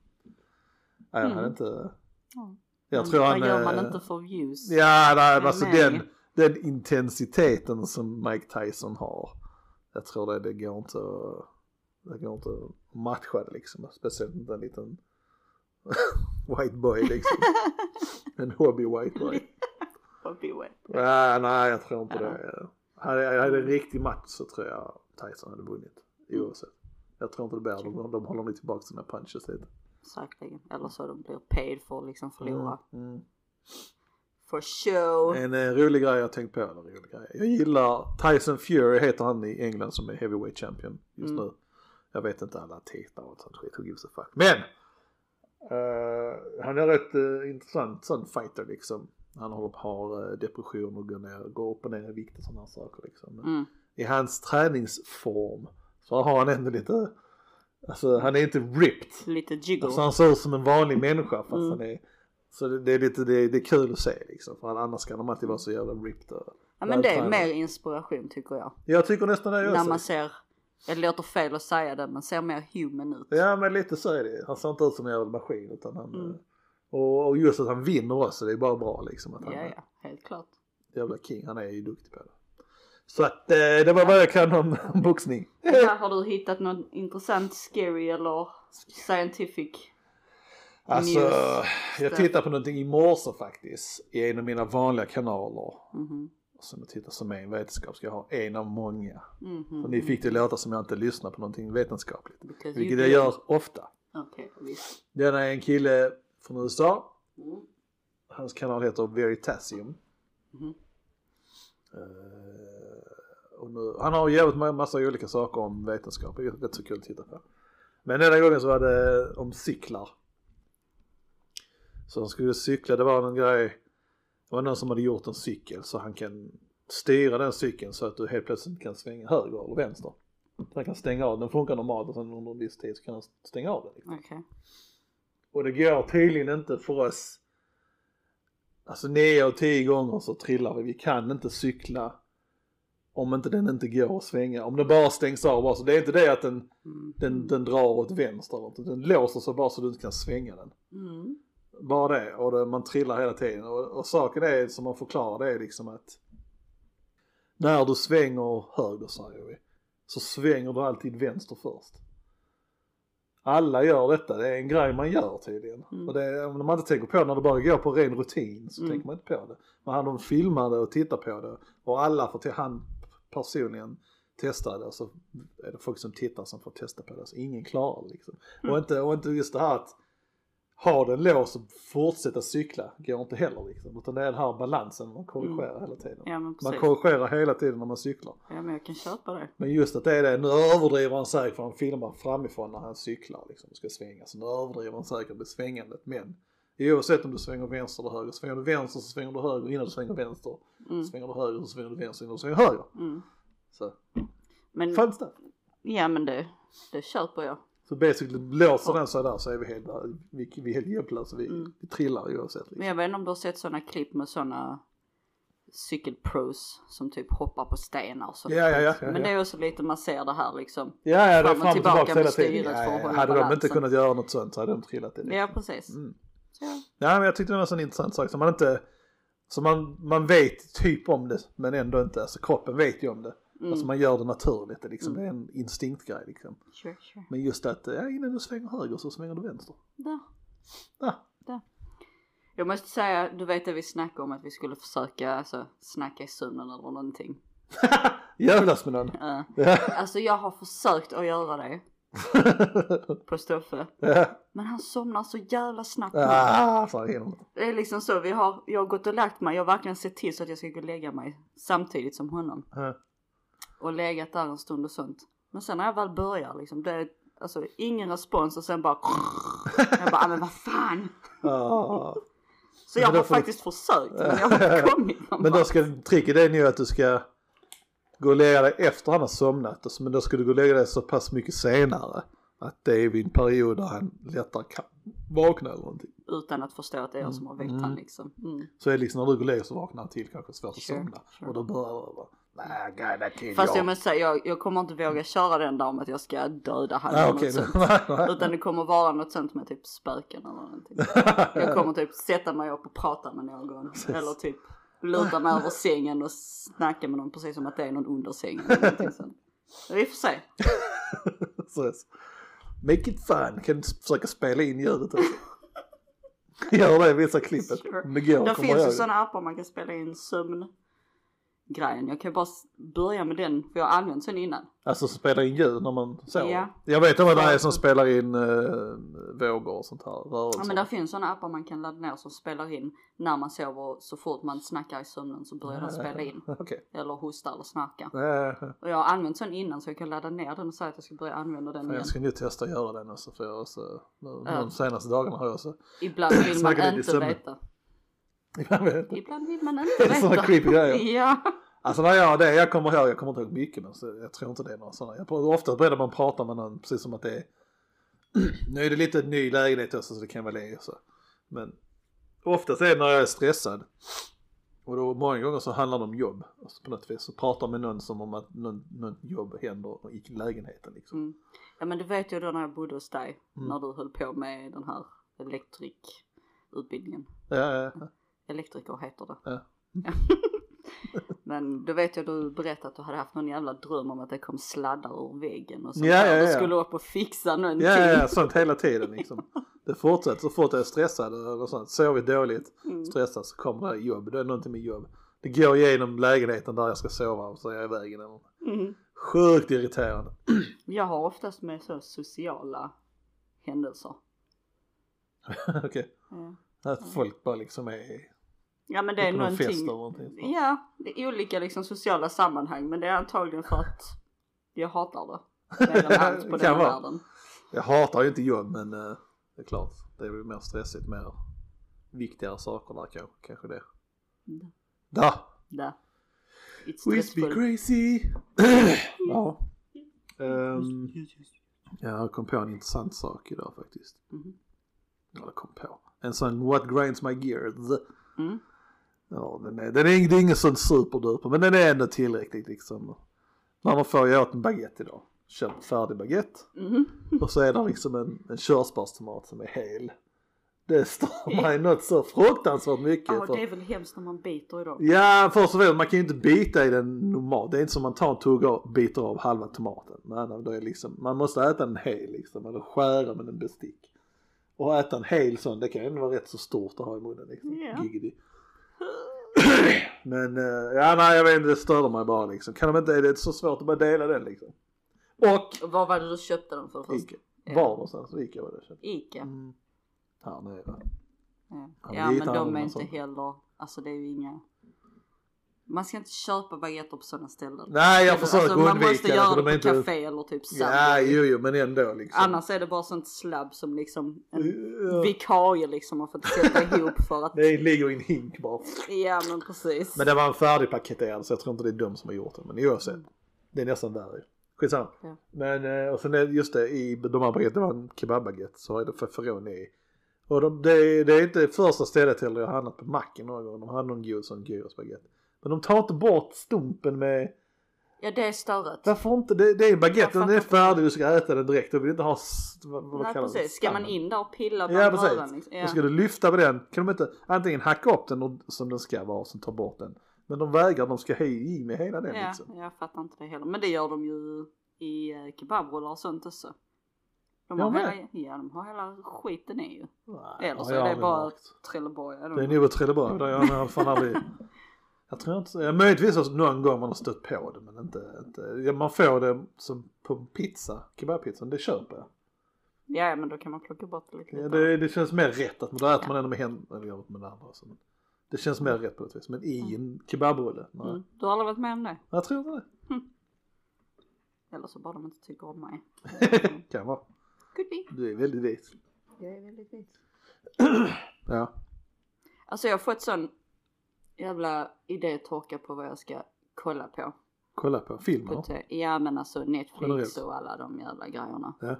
[SPEAKER 2] Nej, han är
[SPEAKER 1] Mm.
[SPEAKER 2] inte,
[SPEAKER 1] Ja.
[SPEAKER 2] jag tror han
[SPEAKER 1] Vad gör man
[SPEAKER 2] eh,
[SPEAKER 1] inte för views?
[SPEAKER 2] Ja, nej, alltså den, den intensiteten som Mike Tyson har. Jag tror det, det går inte att, det går inte att matcha det liksom. Speciellt inte en liten white boy liksom. En hobby white boy.
[SPEAKER 1] Vad boet.
[SPEAKER 2] Ja, nej, jag tror inte det. Hade hade en riktig match så tror jag Tyson hade vunnit. Oavsett. Jag tror inte det blir, de, de håller nog tillbaka sina punches lite.
[SPEAKER 1] Säkerligen. Eller så de blir paid för att liksom förlora.
[SPEAKER 2] Mm.
[SPEAKER 1] For show.
[SPEAKER 2] En eh, rolig grej jag tänkt på, eller rolig grej. Jag gillar Tyson Fury heter han i England som är heavyweight champion just
[SPEAKER 1] Mm.
[SPEAKER 2] nu. Jag vet inte alla titlar och sånt skit, who gives a fuck. Men! eh, han är rätt uh, intressant sån fighter liksom. Han håller på har uh, depression och går, ner, går upp och ner i vikt och sådana saker liksom.
[SPEAKER 1] Mm.
[SPEAKER 2] I hans träningsform så har han ändå lite, alltså han är inte ripped.
[SPEAKER 1] Lite jiggle.
[SPEAKER 2] Alltså han ser ut som en vanlig människa fast
[SPEAKER 1] Mm.
[SPEAKER 2] han är så det, det är lite, det, det är kul att se liksom. För annars kan de alltid vara så jävla ripped och
[SPEAKER 1] ja men det är mer inspiration tycker jag.
[SPEAKER 2] Jag tycker nästan det jag
[SPEAKER 1] När man ser, det låter fel att säga det, men ser mer human ut.
[SPEAKER 2] Ja men lite så är det. Han ser inte ut som en jävla maskin utan han
[SPEAKER 1] Mm.
[SPEAKER 2] och, och just att han vinner också det är bara bra liksom. Att han
[SPEAKER 1] Ja, ja, helt klart.
[SPEAKER 2] jävla king. Han är ju duktig på det. Så att eh, det var vad jag kan om boxning.
[SPEAKER 1] Här har du hittat något intressant, scary eller scientific?
[SPEAKER 2] Alltså jag tittade på någonting i morse faktiskt i en av mina vanliga kanaler.
[SPEAKER 1] Mhm.
[SPEAKER 2] Som jag tittar som en vetenskap ska jag ha en av många.
[SPEAKER 1] Mhm.
[SPEAKER 2] Och ni fick det låta som jag inte lyssnar på någonting vetenskapligt.
[SPEAKER 1] Because
[SPEAKER 2] Vilket jag gör ofta.
[SPEAKER 1] Okej, visst.
[SPEAKER 2] Denna är en kille från USA.
[SPEAKER 1] Mm.
[SPEAKER 2] Hans kanal heter Veritasium. Eh, och nu, han har jävligt ma- massa olika saker om vetenskap. Det är rätt så kul att titta på. Men denna gången så var det om cyklar. Så han skulle cykla, det var någon grej. Det var någon som hade gjort en cykel så han kan styra den cykeln så att du helt plötsligt kan svänga höger eller vänster. Han kan stänga av, den funkar normalt och sen under en viss tid så kan han stänga av den. Liksom.
[SPEAKER 1] Okej.
[SPEAKER 2] Och det går tydligen inte för oss. Alltså nio av tio gånger så trillar vi. Vi kan inte cykla om inte den inte går att svänga. Om den bara stängs av bara. Så det är inte det att den,
[SPEAKER 1] Mm.
[SPEAKER 2] den, den drar åt vänster. eller något. Den låser sig bara så du inte kan svänga den.
[SPEAKER 1] Mm.
[SPEAKER 2] Bara det. Och det, man trillar hela tiden. Och, och saken är som man förklarar det är liksom att när du svänger höger säger vi. Så svänger du alltid vänster först. Alla gör detta, det är en grej man gör tydligen.
[SPEAKER 1] Mm.
[SPEAKER 2] Och det om man inte tänker på det, när det bara går på ren rutin så
[SPEAKER 1] Mm.
[SPEAKER 2] tänker man inte på det. Men han de filmar det och tittar på det och alla får till han personligen testa det och så är det folk som tittar som får testa på det. Så ingen klarar liksom.
[SPEAKER 1] Mm.
[SPEAKER 2] Och, inte, och inte just det här att ha den lås och fortsätta cykla går inte heller liksom. Utan det är den här balansen man korrigerar hela tiden.
[SPEAKER 1] Ja
[SPEAKER 2] Man korrigerar hela tiden när man cyklar.
[SPEAKER 1] Ja men jag kan köpa det.
[SPEAKER 2] Men just att det är det, nu överdriver han säkert för han filmar framifrån när han cyklar liksom, ska svänga. Så nu överdriver han säkert med svängandet. Men oavsett om du svänger vänster eller höger, svänger du vänster så svänger du höger innan du svänger vänster.
[SPEAKER 1] Mm.
[SPEAKER 2] Svänger du höger så svänger du vänster innan du svänger höger.
[SPEAKER 1] Mm.
[SPEAKER 2] Så,
[SPEAKER 1] Men,
[SPEAKER 2] fun stuff.
[SPEAKER 1] ja men det, det köper jag.
[SPEAKER 2] Så basically låser den sig där så är vi helt, vi, vi är helt hjälplösa. Vi,
[SPEAKER 1] Mm.
[SPEAKER 2] vi trillar oavsett. Liksom.
[SPEAKER 1] Men jag vet inte om du har sett sådana klipp med sådana cykelpros som typ hoppar på stenar och sånt.
[SPEAKER 2] Ja, ja, ja, ja,
[SPEAKER 1] Men det är också lite man ser det här liksom.
[SPEAKER 2] Ja, ja, det är
[SPEAKER 1] Fram och tillbaka
[SPEAKER 2] tillbaka
[SPEAKER 1] med styret
[SPEAKER 2] Ja,
[SPEAKER 1] för att
[SPEAKER 2] ja.
[SPEAKER 1] hålla
[SPEAKER 2] Hade de inte
[SPEAKER 1] balansen.
[SPEAKER 2] kunnat göra något sånt så hade de trillat det.
[SPEAKER 1] Ja precis.
[SPEAKER 2] Mm.
[SPEAKER 1] Ja.
[SPEAKER 2] Ja men jag tyckte det var en sån intressant sak som man inte, som man, man vet typ om det men ändå inte, alltså kroppen vet ju om det.
[SPEAKER 1] Mm.
[SPEAKER 2] Alltså man gör det naturligt, det, liksom, det är en instinktgrej liksom.
[SPEAKER 1] Sure, sure.
[SPEAKER 2] Men just att, ja, innan du svänger höger så svänger du vänster.
[SPEAKER 1] Där.
[SPEAKER 2] Ja.
[SPEAKER 1] Där. Jag måste säga, du vet det vi snackade om att vi skulle försöka alltså, snacka i sömnen eller någonting.
[SPEAKER 2] Jävlas med någon.
[SPEAKER 1] Ja. Alltså jag har försökt att göra det på Stoffe.
[SPEAKER 2] ja.
[SPEAKER 1] Men han somnar så jävla snabbt.
[SPEAKER 2] Ah, fan.
[SPEAKER 1] Det är liksom så, vi har, jag har gått och lagt mig, jag har verkligen sett till så att jag ska gå och lägga mig samtidigt som honom.
[SPEAKER 2] Ja.
[SPEAKER 1] Och legat där en stund och sånt. Men sen när jag väl börjar liksom, det är alltså ingen respons och sen bara Jag bara, "Ah, men vad fan. Så jag har
[SPEAKER 2] får du-
[SPEAKER 1] faktiskt försökt men jag har inte kommit någon
[SPEAKER 2] Men då ska, tricket är nu att du ska gå och lägga dig efter han har somnat. Men då ska du gå och lägga dig så pass mycket senare. Att det är vid en period där han lättare kan vakna eller någonting.
[SPEAKER 1] Utan att förstå att det är jag som har väckt han liksom. Mm.
[SPEAKER 2] Så är det liksom när du går och lägger så vaknar han till kanske svårt att
[SPEAKER 1] Sure,
[SPEAKER 2] somna.
[SPEAKER 1] sure.
[SPEAKER 2] Och då börjar det
[SPEAKER 1] Fast jag måste säga, jag, jag kommer inte våga köra den där om att jag ska döda han
[SPEAKER 2] Ah, nej.
[SPEAKER 1] Utan det kommer vara något sånt med typ spöken eller någonting. Jag kommer typ sätta mig upp och prata med någon. Eller typ luta mig över sängen och snacka med någon precis som att det är någon under sängen. Vi får se.
[SPEAKER 2] Make it fun, kan du försöka spela in ljudet också. Gör det, visa klippet.
[SPEAKER 1] Sure.
[SPEAKER 2] Kommer
[SPEAKER 1] finns ju sådana appar man kan spela in sömn grejen. Jag kan bara börja med den för jag har använt sån innan.
[SPEAKER 2] Alltså spelar in ljud när man sover.
[SPEAKER 1] Ja.
[SPEAKER 2] Jag vet vad det är
[SPEAKER 1] Så-
[SPEAKER 2] som spelar in uh, vågor och sånt här, rörelser.
[SPEAKER 1] Ja men där finns såna appar man kan ladda ner som spelar in när man sover så fort man snackar i sömnen så börjar den spela in.
[SPEAKER 2] Okej.
[SPEAKER 1] Eller hostar eller snarkar.
[SPEAKER 2] Okay.
[SPEAKER 1] Och jag har använt sån innan så jag kan ladda ner den och säga att jag ska börja använda den igen.
[SPEAKER 2] Jag ska nu testa att göra den också för jag också, nu, de senaste dagarna har jag också,
[SPEAKER 1] Ibland vill man inte veta.
[SPEAKER 2] Jag vet.
[SPEAKER 1] Ibland vill man inte
[SPEAKER 2] Sådana
[SPEAKER 1] veta.
[SPEAKER 2] creepy grejer.
[SPEAKER 1] Ja.
[SPEAKER 2] Alltså när jag det, jag kommer ihåg, jag kommer inte ihåg mycket men så, jag tror inte det är några sådana. Jag, ofta börjar man prata med någon precis som att det är, nu är det lite ny lägenhet också så det kan vara det så. Men oftast är det när jag är stressad. Och då många gånger så handlar det om jobb. Alltså på något vis så pratar med någon som om att någon, något jobb händer i lägenheten liksom.
[SPEAKER 1] Mm. Ja men du vet ju då när jag bodde hos dig.
[SPEAKER 2] Mm.
[SPEAKER 1] När du höll på med den här elektrikutbildningen.
[SPEAKER 2] Ja, ja, ja.
[SPEAKER 1] Elektriker heter det.
[SPEAKER 2] Ja.
[SPEAKER 1] Men då vet jag du berättade att du hade haft någon jävla dröm om att det kom sladdar ur väggen och så.
[SPEAKER 2] Ja, ja,
[SPEAKER 1] Du
[SPEAKER 2] ja.
[SPEAKER 1] skulle upp och fixa någonting.
[SPEAKER 2] Ja, ja, ja, sånt hela tiden liksom. Det fortsätter så fort jag är stressad eller sånt, sovit dåligt,
[SPEAKER 1] Mm.
[SPEAKER 2] stressad så kommer det jobb, det är någonting med jobb. Det går igenom lägenheten där jag ska sova och så är jag i vägen eller.
[SPEAKER 1] Mm.
[SPEAKER 2] Sjukt irriterande.
[SPEAKER 1] Jag har oftast med så sociala händelser.
[SPEAKER 2] Okej,
[SPEAKER 1] Ja.
[SPEAKER 2] att folk bara liksom är
[SPEAKER 1] Ja men det är
[SPEAKER 2] eller
[SPEAKER 1] någonting. Ja, det är olika liksom sociala sammanhang men det är antagligen för att jag hatar det. Mer än allt på den världen.
[SPEAKER 2] Jag hatar ju inte jobb men eh, det är klart, det är väl mer stressigt, mer viktigare saker där kanske, kanske det.
[SPEAKER 1] Mm.
[SPEAKER 2] Da!
[SPEAKER 1] Där. It's stressful.
[SPEAKER 2] crazy! ja. Ehm, jag kom på en intressant sak idag faktiskt.
[SPEAKER 1] Mhm.
[SPEAKER 2] Eller kom på. En sån What Grinds My Gears.
[SPEAKER 1] Mm.
[SPEAKER 2] Ja, den är, den är, det är ingen sån superduper men den är ändå tillräckligt liksom. När man får jag åt en baguette idag. Köpt färdig baguette.
[SPEAKER 1] Mhm.
[SPEAKER 2] Och så är det liksom en, en körsbärstomat som är hel. Det stör mig något så fruktansvärt mycket.
[SPEAKER 1] Ja
[SPEAKER 2] för-
[SPEAKER 1] det är väl hemskt när man biter i dem.
[SPEAKER 2] Ja, först och främst man kan ju inte bita i den normalt. Det är inte som man tar en tugga och biter av halva tomaten. Nej, nej, då är liksom, man måste äta den hel liksom, eller skära med en bestick. Och äta en hel sån, det kan ju ändå vara rätt så stort att ha i munnen liksom. Giggity. Men, eh, ja nej jag vet inte, det störde mig bara liksom. Kan de inte, är det så svårt att bara dela den liksom? Och,
[SPEAKER 1] Vad var det du köpte den för först?
[SPEAKER 2] Ica.
[SPEAKER 1] Ja.
[SPEAKER 2] Var någonstans? Ica var det jag köpte.
[SPEAKER 1] Ica.
[SPEAKER 2] Mm. Här nere.
[SPEAKER 1] Ja,
[SPEAKER 2] Ja,
[SPEAKER 1] men de är
[SPEAKER 2] annorlunda
[SPEAKER 1] inte heller, alltså det är ju inga man ska inte köpa baguetter på sådana ställen.
[SPEAKER 2] Nej jag försöker
[SPEAKER 1] alltså, man
[SPEAKER 2] undvika
[SPEAKER 1] måste
[SPEAKER 2] det
[SPEAKER 1] göra
[SPEAKER 2] för
[SPEAKER 1] det
[SPEAKER 2] de
[SPEAKER 1] på
[SPEAKER 2] är inte...
[SPEAKER 1] café eller typ
[SPEAKER 2] Ja,
[SPEAKER 1] Subway.
[SPEAKER 2] jo, jo, men ändå liksom.
[SPEAKER 1] Annars är det bara sånt slabb som liksom en
[SPEAKER 2] Ja.
[SPEAKER 1] vikarie liksom har fått sätta ihop för att,
[SPEAKER 2] Det ligger i en hink bara.
[SPEAKER 1] ja men precis.
[SPEAKER 2] Men det var en färdigpaketerad så jag tror inte det är de som har gjort det. Men oavsett. Det är nästan värre. Skitsamma.
[SPEAKER 1] Ja.
[SPEAKER 2] Men eh, och sen är det just det i de här baguetterna, det var en kebabbaguette så är det feferoni i. Och de, det, det är inte första stället heller jag har handlat på macken några gånger. De hade någon god sån gyrosbaguette. Men de tar inte bort stumpen med,
[SPEAKER 1] Ja det är störret.
[SPEAKER 2] varför inte? Det, det är
[SPEAKER 1] Jag fattar
[SPEAKER 2] den är färdig, du ska äta den direkt. Du vill inte ha, vad, vad
[SPEAKER 1] Nej
[SPEAKER 2] kallar det?
[SPEAKER 1] precis, ska man in där och pilla
[SPEAKER 2] Ja
[SPEAKER 1] bland
[SPEAKER 2] precis.
[SPEAKER 1] bröden liksom. Ja.
[SPEAKER 2] ska du lyfta på den. Kan de inte antingen hacka upp den och, som den ska vara och sen ta bort den. Men de vägrar, de ska ha i med hela den
[SPEAKER 1] Ja,
[SPEAKER 2] liksom.
[SPEAKER 1] jag fattar inte det heller. Men det gör de ju i eh, kebabrullar och sånt också. De
[SPEAKER 2] Ja,
[SPEAKER 1] har,
[SPEAKER 2] med.
[SPEAKER 1] hela, ja, de har hela skiten i ju. Eller så
[SPEAKER 2] jag
[SPEAKER 1] är det bara. Trelleborg.
[SPEAKER 2] Det är nog Trelleborg jag har fan aldrig. Jag tror inte, ja, möjligtvis att någon gång man har stött på det men inte, inte ja, man får det som på pizza, kebabpizzan, det köper jag.
[SPEAKER 1] Ja men då kan man plocka bort det lite.
[SPEAKER 2] Ja, det, det känns mer rätt att man, då äter
[SPEAKER 1] Ja.
[SPEAKER 2] man ändå med händerna, eller gör med det andra. Så. Det känns mer rätt på ett vis. Men i en kebabrulle, nej.
[SPEAKER 1] Mm. Du har aldrig varit med om det?
[SPEAKER 2] Jag tror inte det.
[SPEAKER 1] Eller så bara de inte tycker om mig.
[SPEAKER 2] kan vara.
[SPEAKER 1] Could be.
[SPEAKER 2] Du är väldigt vit.
[SPEAKER 1] Jag är väldigt vit.
[SPEAKER 2] Ja.
[SPEAKER 1] Alltså jag har fått sån jävla idétorka på vad jag ska kolla på.
[SPEAKER 2] Kolla på filmer.
[SPEAKER 1] ja men alltså Netflix
[SPEAKER 2] Generellt.
[SPEAKER 1] och alla de jävla grejerna.
[SPEAKER 2] Ja.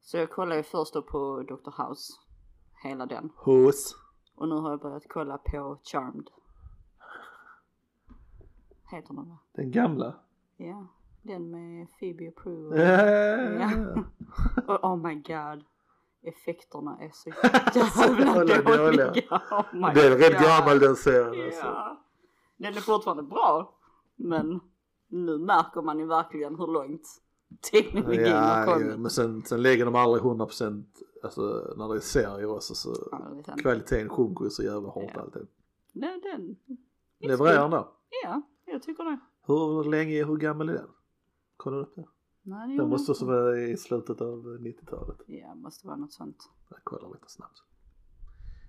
[SPEAKER 1] Så jag kollade ju först då på Dr. House. Hela den.
[SPEAKER 2] Hos.
[SPEAKER 1] Och nu har jag börjat kolla på Charmed. Heter den va?
[SPEAKER 2] Den gamla.
[SPEAKER 1] Ja. Den med Phoebe och Prue. och-
[SPEAKER 2] Ja.
[SPEAKER 1] Och oh my god. Effekterna är så jävla
[SPEAKER 2] dåliga.
[SPEAKER 1] dåliga. Oh
[SPEAKER 2] Det är rätt
[SPEAKER 1] god.
[SPEAKER 2] gammal den serien alltså.
[SPEAKER 1] Ja. Den är fortfarande bra. Men nu märker man ju verkligen hur långt teknologin har
[SPEAKER 2] Ja,
[SPEAKER 1] kommit.
[SPEAKER 2] ja, men sen, sen lägger de aldrig 100% alltså när det är serier också så
[SPEAKER 1] Ja,
[SPEAKER 2] kvaliteten sjunker ju så jävla hårt
[SPEAKER 1] Ja.
[SPEAKER 2] alltid.
[SPEAKER 1] Den, den.
[SPEAKER 2] Levererar den där?
[SPEAKER 1] Ja, jag tycker det.
[SPEAKER 2] Hur länge, hur gammal är den? Kollar du upp det?
[SPEAKER 1] Nej, det
[SPEAKER 2] måste också vara i slutet av 90-talet.
[SPEAKER 1] Ja, måste vara något sånt.
[SPEAKER 2] Jag kollar lite snabbt.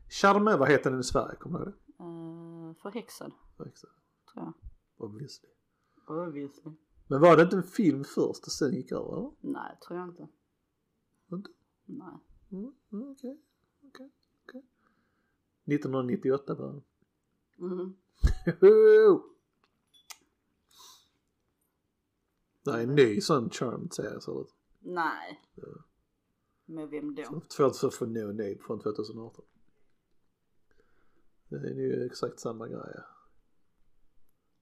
[SPEAKER 2] Charme, vad heter den i Sverige? Kommer du ihåg det?
[SPEAKER 1] Uh, förhäxad,
[SPEAKER 2] Exakt.
[SPEAKER 1] tror jag.
[SPEAKER 2] Obviously.
[SPEAKER 1] Obviously.
[SPEAKER 2] Men var det inte en film först och sen gick över eller?
[SPEAKER 1] Nej, tror jag inte.
[SPEAKER 2] Inte?
[SPEAKER 1] Nej.
[SPEAKER 2] Mm, mm, Okej, okej, okej. 1998 var den.
[SPEAKER 1] Mhm.
[SPEAKER 2] Det är en ny sån charmed serie ser det.
[SPEAKER 1] Nej. Med vem då?
[SPEAKER 2] Två för för no name från 2018. Det är ju exakt samma grej.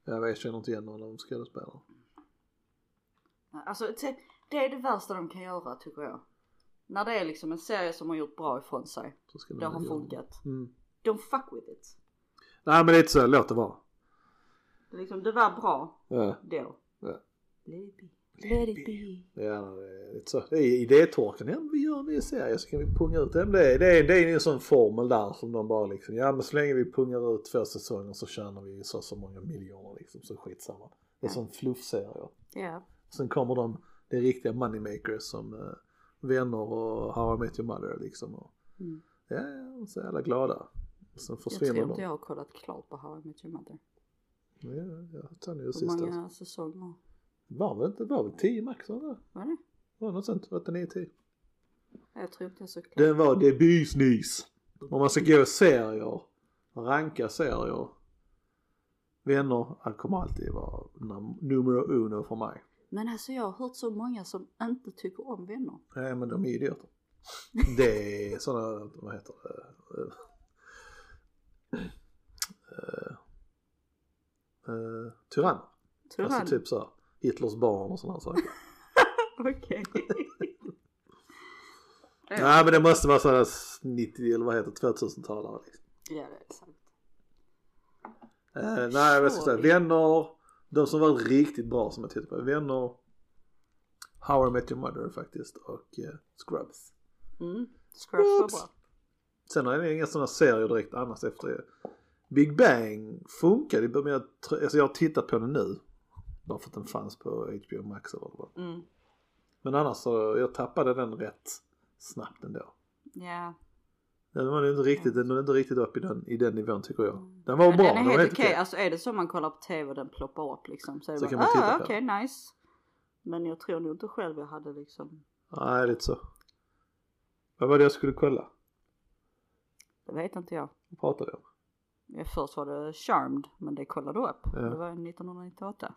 [SPEAKER 2] Jag känner inte igen någon av de skådespelarna.
[SPEAKER 1] Alltså det- det är det värsta de kan göra tycker jag. När det är liksom en serie som har gjort bra ifrån sig.
[SPEAKER 2] Så
[SPEAKER 1] Det
[SPEAKER 2] de
[SPEAKER 1] har
[SPEAKER 2] göra.
[SPEAKER 1] funkat.
[SPEAKER 2] Mm.
[SPEAKER 1] Don't fuck with it.
[SPEAKER 2] Nej men lite så, låt det vara.
[SPEAKER 1] Det, liksom, det var bra
[SPEAKER 2] Ja,
[SPEAKER 1] då.
[SPEAKER 2] ja.
[SPEAKER 1] Let it be. Let it be.
[SPEAKER 2] Ja, det är lite så. Det är idétorkan. Ja, vi gör en ny serie så kan vi punga ut den. Det är, det är, det är en sån formel där som de bara liksom, ja men så länge vi pungar ut två säsonger så tjänar vi så så många miljoner liksom, så skitsamma. Det är
[SPEAKER 1] Ja.
[SPEAKER 2] som fluffserier.
[SPEAKER 1] Ja.
[SPEAKER 2] Sen kommer de, det är riktiga moneymakers som eh, vänner och How I Met Your Mother liksom. Och,
[SPEAKER 1] Mm.
[SPEAKER 2] ja, ja, så är alla glada. Sen
[SPEAKER 1] Jag
[SPEAKER 2] försvinner
[SPEAKER 1] tror inte
[SPEAKER 2] de.
[SPEAKER 1] jag har kollat klart på How I Met Your Mother.
[SPEAKER 2] Ja, ja, tar nu
[SPEAKER 1] Hur
[SPEAKER 2] sista.
[SPEAKER 1] många säsonger
[SPEAKER 2] Var väl inte, var väl 10 max var det?
[SPEAKER 1] var det?
[SPEAKER 2] Var det något sånt? 8, 9, 10?
[SPEAKER 1] Jag tror inte jag så klart.
[SPEAKER 2] Den var det business. Om man ska gå serier, ranka serier. Vänner, han kommer alltid vara num- numero uno för mig.
[SPEAKER 1] Men alltså jag har hört så många som inte tycker om vänner.
[SPEAKER 2] Nej men de är idioter. Det är sådana, vad heter det? Uh, uh, tyranner.
[SPEAKER 1] Tyrann.
[SPEAKER 2] Alltså typ såhär Hitlers barn och sådana saker.
[SPEAKER 1] Okej.
[SPEAKER 2] Nej men det måste vara sådana 90 eller vad heter det, 2000-talare liksom.
[SPEAKER 1] ja, det är sant.
[SPEAKER 2] Eh, nej vad ska jag säga, vänner, de som var riktigt bra som jag tittade på, vänner, How I Met Your Mother faktiskt och eh, Scrubs.
[SPEAKER 1] Mm. Scrubs var bra.
[SPEAKER 2] Sen är det inga sådana serier direkt annars efter det. Big Bang funkade, men jag, alltså jag har tittat på den nu. Bara för att den fanns på HBO Max eller vad.
[SPEAKER 1] Mm.
[SPEAKER 2] Men annars så, jag tappade den rätt snabbt ändå.
[SPEAKER 1] Ja.
[SPEAKER 2] Den var inte riktigt, den var inte riktigt upp i den, i den nivån tycker jag. Den var
[SPEAKER 1] Men
[SPEAKER 2] bra,
[SPEAKER 1] den är
[SPEAKER 2] den
[SPEAKER 1] helt
[SPEAKER 2] helt
[SPEAKER 1] okej.
[SPEAKER 2] okej.
[SPEAKER 1] Alltså är det så man kollar på tv och den ploppar upp liksom så är det
[SPEAKER 2] Så
[SPEAKER 1] bara,
[SPEAKER 2] kan man titta
[SPEAKER 1] ah, okej nice. Men jag tror nog inte själv jag hade liksom,
[SPEAKER 2] Nej, lite så. Vad var det jag skulle kolla?
[SPEAKER 1] det vet inte jag.
[SPEAKER 2] Vad pratade vi om?
[SPEAKER 1] Ja, Först var det Charmed men det kollade upp.
[SPEAKER 2] Ja.
[SPEAKER 1] Det var 1998.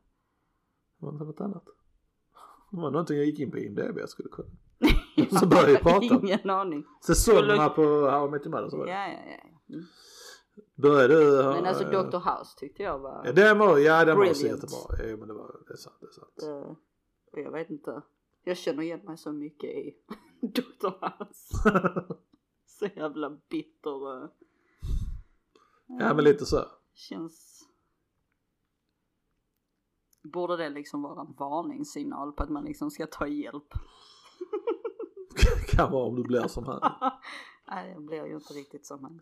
[SPEAKER 2] Var det något annat? Det var någonting jag gick in på IMDB jag skulle kolla. Så började jag prata.
[SPEAKER 1] Ingen aning.
[SPEAKER 2] Säsongerna på How I Met Your Mother så var det.
[SPEAKER 1] Ja, ja, ja. Mm.
[SPEAKER 2] Började du?
[SPEAKER 1] Men alltså
[SPEAKER 2] eh,
[SPEAKER 1] Dr. House tyckte jag var,
[SPEAKER 2] Ja den var, ja den var så
[SPEAKER 1] Brilliant.
[SPEAKER 2] jättebra. Ja men det var, det är sant, det är sant.
[SPEAKER 1] och jag vet inte. Jag känner igen mig så mycket i Dr. House. Så jävla bitter. eh.
[SPEAKER 2] ja men lite så.
[SPEAKER 1] Känns... Borde det liksom vara en varningssignal på att man liksom ska ta hjälp?
[SPEAKER 2] kan vara om du blir som han.
[SPEAKER 1] Nej, jag blir ju inte riktigt som han.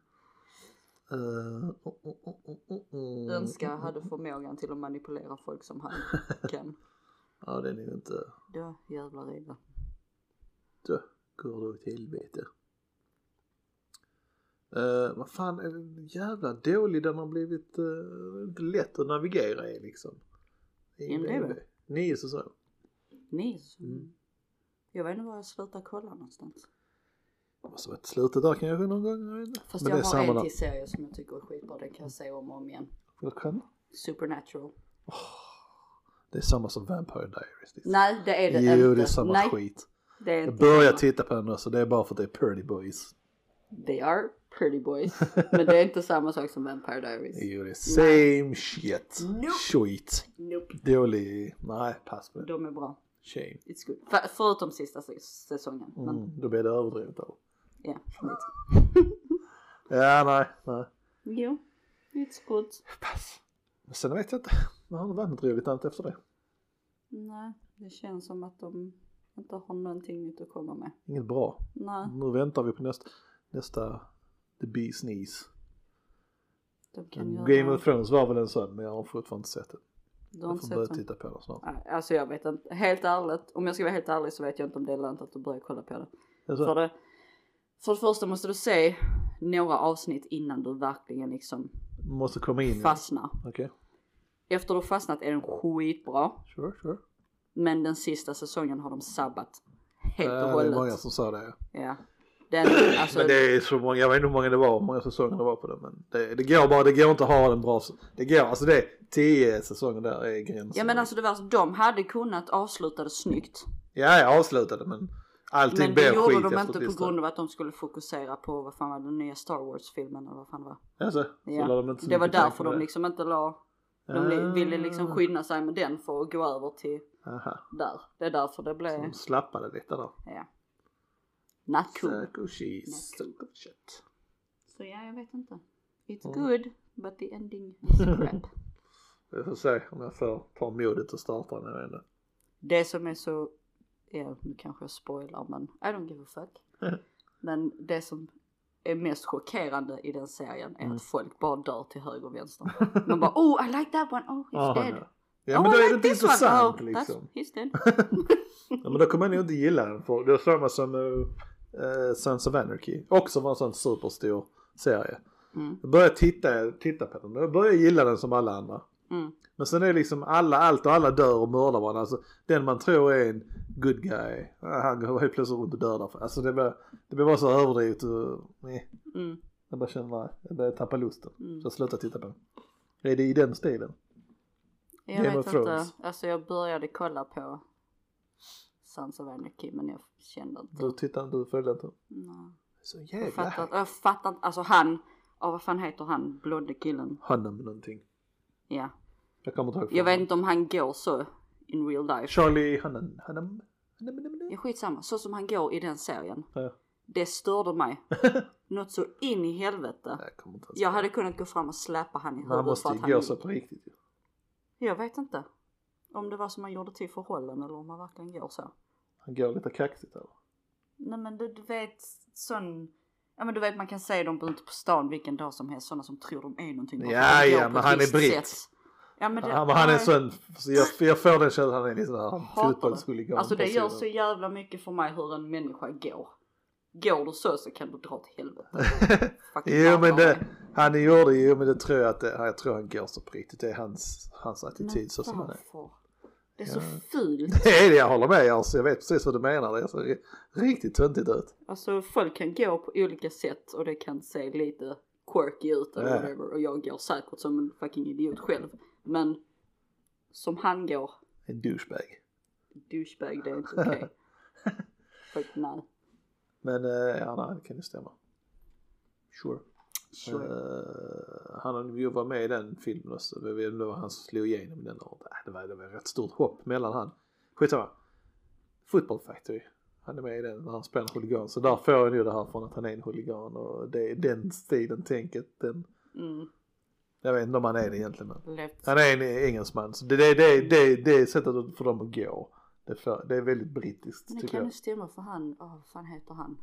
[SPEAKER 2] Uh, oh, oh, oh, oh, oh.
[SPEAKER 1] Önskar jag hade förmågan till att manipulera folk som han kan.
[SPEAKER 2] Ja den är ju inte,
[SPEAKER 1] Då jävlar i det.
[SPEAKER 2] då går det åt helvete. Uh, vad fan är den jävla dålig den har blivit uh, inte lätt att navigera i liksom.
[SPEAKER 1] IMDb?
[SPEAKER 2] Nio säsonger.
[SPEAKER 1] Ni
[SPEAKER 2] Mm.
[SPEAKER 1] Jag vet inte var jag slutar kolla någonstans.
[SPEAKER 2] Måste varit slutet där kanske någon gång.
[SPEAKER 1] Fast
[SPEAKER 2] Men
[SPEAKER 1] jag har en
[SPEAKER 2] där.
[SPEAKER 1] till serie som jag tycker är skitbra. Den kan jag se om och om igen.
[SPEAKER 2] Kan.
[SPEAKER 1] Supernatural.
[SPEAKER 2] Det är samma som Vampire Diaries.
[SPEAKER 1] Nej det är det
[SPEAKER 2] Jo
[SPEAKER 1] inte.
[SPEAKER 2] det är samma
[SPEAKER 1] Nej,
[SPEAKER 2] skit.
[SPEAKER 1] det är
[SPEAKER 2] Jag börjar titta på den nu så det är bara för att det är Purdy Boys.
[SPEAKER 1] They are pretty boys. Men det är inte samma sak som Vampire Diaries.
[SPEAKER 2] Det är same shit.
[SPEAKER 1] Nope.
[SPEAKER 2] Skit.
[SPEAKER 1] Nope.
[SPEAKER 2] Dålig. Nej pass på det.
[SPEAKER 1] De är bra.
[SPEAKER 2] Shame.
[SPEAKER 1] It's good. För, förutom sista säs- säsongen. Men
[SPEAKER 2] Mm, då blir det överdrivet då.
[SPEAKER 1] ja, lite.
[SPEAKER 2] Ja nej, nej.
[SPEAKER 1] Jo, it's good.
[SPEAKER 2] Pass. Men sen vet jag inte. Det har varit roligt annat efter det.
[SPEAKER 1] Nej, det känns som att de inte har någonting nytt att komma med.
[SPEAKER 2] Inget bra.
[SPEAKER 1] Nej,
[SPEAKER 2] Nu väntar vi på nästa, nästa The Bee's Knees. Game of Thrones var väl en sån men jag har fortfarande inte sett det.
[SPEAKER 1] Du har
[SPEAKER 2] Jag
[SPEAKER 1] inte
[SPEAKER 2] får
[SPEAKER 1] sett
[SPEAKER 2] börja
[SPEAKER 1] den?
[SPEAKER 2] titta på den snart.
[SPEAKER 1] Nej, Alltså jag vet inte, helt ärligt, om jag ska vara helt ärlig så vet jag inte om det är lönt att du börjar kolla på det.
[SPEAKER 2] Alltså,
[SPEAKER 1] För det, för det första måste du se några avsnitt innan du verkligen liksom
[SPEAKER 2] måste komma in den.
[SPEAKER 1] fastnar.
[SPEAKER 2] Okej,
[SPEAKER 1] Efter du fastnat är den skitbra,
[SPEAKER 2] sure, sure.
[SPEAKER 1] men den sista säsongen har de sabbat helt
[SPEAKER 2] Ja,
[SPEAKER 1] och
[SPEAKER 2] det är
[SPEAKER 1] hållet.
[SPEAKER 2] många som sa det. ja.
[SPEAKER 1] Den, alltså,
[SPEAKER 2] Men det är så många, jag vet inte hur många det var, hur många säsonger det var på det. Men det, det går bara, det går inte att ha den bra. Det går, alltså det är tio säsonger där är gränsen.
[SPEAKER 1] ja men alltså det var så, de hade kunnat avsluta det snyggt.
[SPEAKER 2] Ja, jag avslutade men allting
[SPEAKER 1] Men det
[SPEAKER 2] blev
[SPEAKER 1] gjorde
[SPEAKER 2] skit
[SPEAKER 1] de inte på grund av att de skulle fokusera på, vad fan var den nya Star Wars-filmen eller vad fan var.
[SPEAKER 2] Alltså, så
[SPEAKER 1] Ja.
[SPEAKER 2] de inte så
[SPEAKER 1] Det var därför de liksom inte la, de li- ville liksom
[SPEAKER 2] Ah.
[SPEAKER 1] skynda sig med den för att gå över till
[SPEAKER 2] Aha,
[SPEAKER 1] där. Det är därför det
[SPEAKER 2] så
[SPEAKER 1] blev,
[SPEAKER 2] de slappade lite där.
[SPEAKER 1] ja. Not cool.
[SPEAKER 2] Circle cheese.
[SPEAKER 1] Not
[SPEAKER 2] Shit.
[SPEAKER 1] Så ja, jag vet inte. It's
[SPEAKER 2] Mm.
[SPEAKER 1] good, but the ending is crap.
[SPEAKER 2] Vi får se om jag får ta modet och starta den, jag vet inte.
[SPEAKER 1] Det som är så, ja nu kanske jag spoilar men I don't give a fuck. men det som är mest chockerande i den serien är
[SPEAKER 2] Mm.
[SPEAKER 1] att folk bara dör till höger och vänster. Man bara oh I like that one, oh he's
[SPEAKER 2] Ah,
[SPEAKER 1] dead.
[SPEAKER 2] ja. ja men
[SPEAKER 1] oh,
[SPEAKER 2] då
[SPEAKER 1] I
[SPEAKER 2] är det
[SPEAKER 1] like
[SPEAKER 2] inte
[SPEAKER 1] this one.
[SPEAKER 2] intressant
[SPEAKER 1] oh,
[SPEAKER 2] liksom.
[SPEAKER 1] He's dead.
[SPEAKER 2] Ja, men då kommer man nog inte gilla den för det är samma som uh, Sons of Anarchy. Också var en sån superstor serie.
[SPEAKER 1] Mm.
[SPEAKER 2] Jag började titta, titta på den jag började gilla den som alla andra.
[SPEAKER 1] Mm.
[SPEAKER 2] Men sen är det liksom alla, allt och alla dör och mördar varandra. Alltså den man tror är en good guy, ah, han går helt plötsligt runt och dödar. Alltså det blir, det blir bara så överdrivet och nej.
[SPEAKER 1] Mm.
[SPEAKER 2] Jag bara känner, jag börjar tappa lusten.
[SPEAKER 1] Mm.
[SPEAKER 2] Så jag slutar titta på den. Är det i den stilen?
[SPEAKER 1] Jag
[SPEAKER 2] Game
[SPEAKER 1] vet inte, alltså jag började kolla på Sons of Anarchy men jag kände inte.
[SPEAKER 2] Du tittar inte, du följer inte?
[SPEAKER 1] Nej.
[SPEAKER 2] Så
[SPEAKER 1] Jag
[SPEAKER 2] jävla
[SPEAKER 1] fattar, jag fattar inte, alltså han, ja vad fan heter han, blonde killen?
[SPEAKER 2] Honom någonting.
[SPEAKER 1] Ja.
[SPEAKER 2] Jag kommer inte ihåg.
[SPEAKER 1] Jag vet inte om han går så in real life.
[SPEAKER 2] Charlie. Hannon. Hannon, Hannon.
[SPEAKER 1] Ja skitsamma, så som han går i den serien.
[SPEAKER 2] Ja.
[SPEAKER 1] Det störde mig. Något så in i helvete.
[SPEAKER 2] Jag
[SPEAKER 1] Jag hade kunnat gå fram och släppa han i
[SPEAKER 2] Men han
[SPEAKER 1] huvudet
[SPEAKER 2] måste ju gå så på riktigt ju.
[SPEAKER 1] Jag vet inte. Om det var som han gjorde till förhållanden eller om han verkligen går så.
[SPEAKER 2] Han går lite kaxigt eller?
[SPEAKER 1] Nej men du, du vet sån, ja men du vet man kan se dem ute på stan vilken dag som helst, sådana som tror de är någonting.
[SPEAKER 2] Ja, ja, men han är britt.
[SPEAKER 1] Ja men, det,
[SPEAKER 2] Han, men han är sån, så jag, jag får den känslan han är lite
[SPEAKER 1] det.
[SPEAKER 2] fotbollshuligan.
[SPEAKER 1] Alltså det gör så jävla mycket för mig hur en människa går. Går du så så kan du dra till helvete.
[SPEAKER 2] Jo men det, han gjorde ju, men det tror jag att det, jag tror han går så på riktigt. Det är hans, hans attityd
[SPEAKER 1] Men
[SPEAKER 2] så som han är.
[SPEAKER 1] Det är så fult.
[SPEAKER 2] Det är det, jag håller med alltså. Jag vet precis vad du menar. Det ser riktigt töntigt ut.
[SPEAKER 1] Alltså folk kan gå på olika sätt och det kan se lite quirky ut eller whatever och jag går säkert som en fucking idiot själv. Men som han går,
[SPEAKER 2] En douchebag.
[SPEAKER 1] douchebag det är inte okej. Fuck nej.
[SPEAKER 2] Men eh, ja, nej, det kan ju stämma. Sure.
[SPEAKER 1] Sure.
[SPEAKER 2] Eh, han ju var med i den filmen också. Jag vet det var han som slog igenom i den. Äh, det, var, det var rätt stort hopp mellan han. Skitsamma. Football Factory. Han är med i den när han spelar huligan. Så där får jag nu det här från att han är en huligan och det är den stilen, tänket. Den,
[SPEAKER 1] Mm,
[SPEAKER 2] jag vet inte om han är det egentligen men.
[SPEAKER 1] lätt.
[SPEAKER 2] Han är en engelsman. Så det, det, det, det, det är sättet för dem att gå. Det är, för, det är väldigt brittiskt
[SPEAKER 1] Men det kan
[SPEAKER 2] jag.
[SPEAKER 1] ju stämma för han, åh vad fan heter han?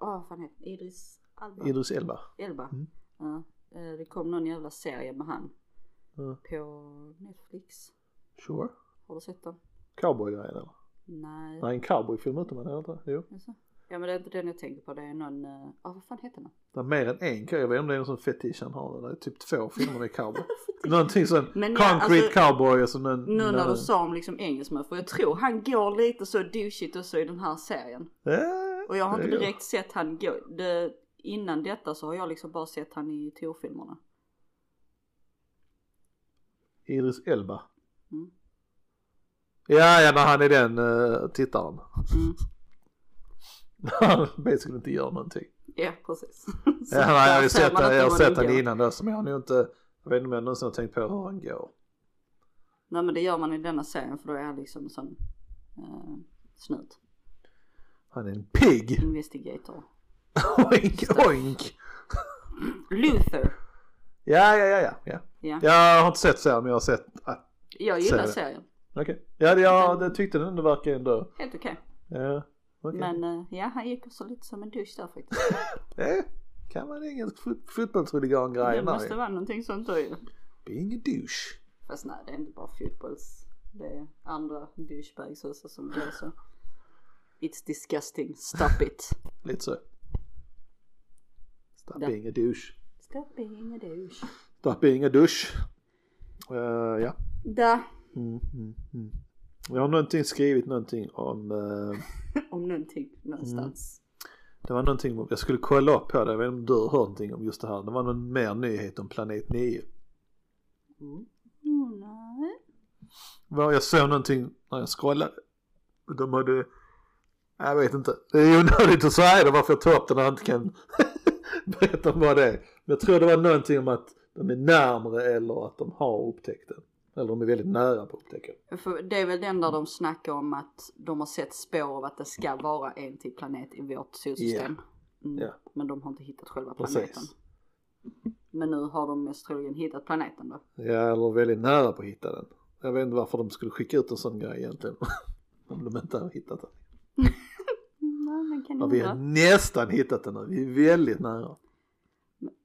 [SPEAKER 1] Åh vad fan heter Idris Alba?
[SPEAKER 2] Idris Elba.
[SPEAKER 1] Elba.
[SPEAKER 2] Mm.
[SPEAKER 1] Ja, eh, det kom någon jävla serie med han
[SPEAKER 2] Ja.
[SPEAKER 1] på Netflix.
[SPEAKER 2] Sure.
[SPEAKER 1] Har du sett den?
[SPEAKER 2] Cowboy-grejen eller?
[SPEAKER 1] Nej.
[SPEAKER 2] Nej, en cowboyfilm är det inte? Jo.
[SPEAKER 1] Ja men det är inte den jag tänker på, det är någon, eh, ja vad fan heter den?
[SPEAKER 2] Det är mer än en cowboy. Jag vet inte om det är någon sån fetisch han har. Det är typ två filmer med cowboy. Någonting sån
[SPEAKER 1] Men ja,
[SPEAKER 2] concrete
[SPEAKER 1] alltså,
[SPEAKER 2] cowboy och så någon...
[SPEAKER 1] Nu när
[SPEAKER 2] någon-
[SPEAKER 1] du sa om liksom engelsmän, för jag tror han går lite så douchigt också i den här serien.
[SPEAKER 2] Ja,
[SPEAKER 1] Och jag har inte direkt sett han gå, det, innan detta så har jag liksom bara sett han i Tor-filmerna.
[SPEAKER 2] Idris Elba.
[SPEAKER 1] Mm.
[SPEAKER 2] Ja, ja, när han är den uh, tittaren.
[SPEAKER 1] Mm.
[SPEAKER 2] Han basically inte gör någonting.
[SPEAKER 1] Ja precis.
[SPEAKER 2] Ja, nej, jag har ju sett, jag har sett han innan dess men jag har nog inte, jag vet inte om jag någonsin har tänkt på hur han går.
[SPEAKER 1] Nej men det gör man i denna serien för då är han liksom en sån uh, snut.
[SPEAKER 2] Han är en pig.
[SPEAKER 1] Investigator.
[SPEAKER 2] oink oink.
[SPEAKER 1] Luther.
[SPEAKER 2] Ja, ja, ja, ja, ja.
[SPEAKER 1] Ja.
[SPEAKER 2] Jag har inte sett serien men jag har sett att,
[SPEAKER 1] Jag gillar
[SPEAKER 2] Serien.
[SPEAKER 1] serien.
[SPEAKER 2] okej. Ja, det, ja, det tyckte den ändå verkar ändå,
[SPEAKER 1] Helt okej.
[SPEAKER 2] ja, okej.
[SPEAKER 1] Men eh, ja han gick också lite som en douche där faktiskt.
[SPEAKER 2] Eh, Kan en engelsk fot- fotbollshuligan-grej
[SPEAKER 1] Det måste vara någonting sånt då ju.
[SPEAKER 2] Being a douche.
[SPEAKER 1] Fast nej det är inte bara fotbolls. Det är andra douchebags också som gör så. It's disgusting. Stop it.
[SPEAKER 2] Lite så. Stop being a douche.
[SPEAKER 1] Stop being a douche.
[SPEAKER 2] Stop being a douche. Eh, ja.
[SPEAKER 1] Da.
[SPEAKER 2] Mm, mm, mm. Jag har någonting skrivit någonting om, eh,
[SPEAKER 1] Om någonting någonstans.
[SPEAKER 2] det var någonting, jag skulle kolla upp på det, jag vet inte om du har hört någonting om just det här. Det var någon mer nyhet om planet 9.
[SPEAKER 1] Mm. Mm, nej.
[SPEAKER 2] Jag såg någonting när jag scrollade. De hade, jag vet inte, det är onödigt att säga det varför jag tar upp det när jag inte kan berätta om vad det är. Men jag tror det var någonting om att de är närmre eller att de har upptäckt den. Eller de är väldigt nära på att upptäcka.
[SPEAKER 1] För det är väl den där de snackar om att de har sett spår av att det ska vara en till planet i vårt solsystem. Mm.
[SPEAKER 2] Ja.
[SPEAKER 1] Men de har inte hittat själva planeten.
[SPEAKER 2] Precis.
[SPEAKER 1] Men nu har de mest troligen hittat planeten då.
[SPEAKER 2] Ja, eller väldigt nära på att hitta den. Jag vet inte varför de skulle skicka ut en sån grej egentligen. Om de inte har hittat den.
[SPEAKER 1] Nej men kan
[SPEAKER 2] Ja, vi har nästan hittat den nu. Vi är väldigt nära.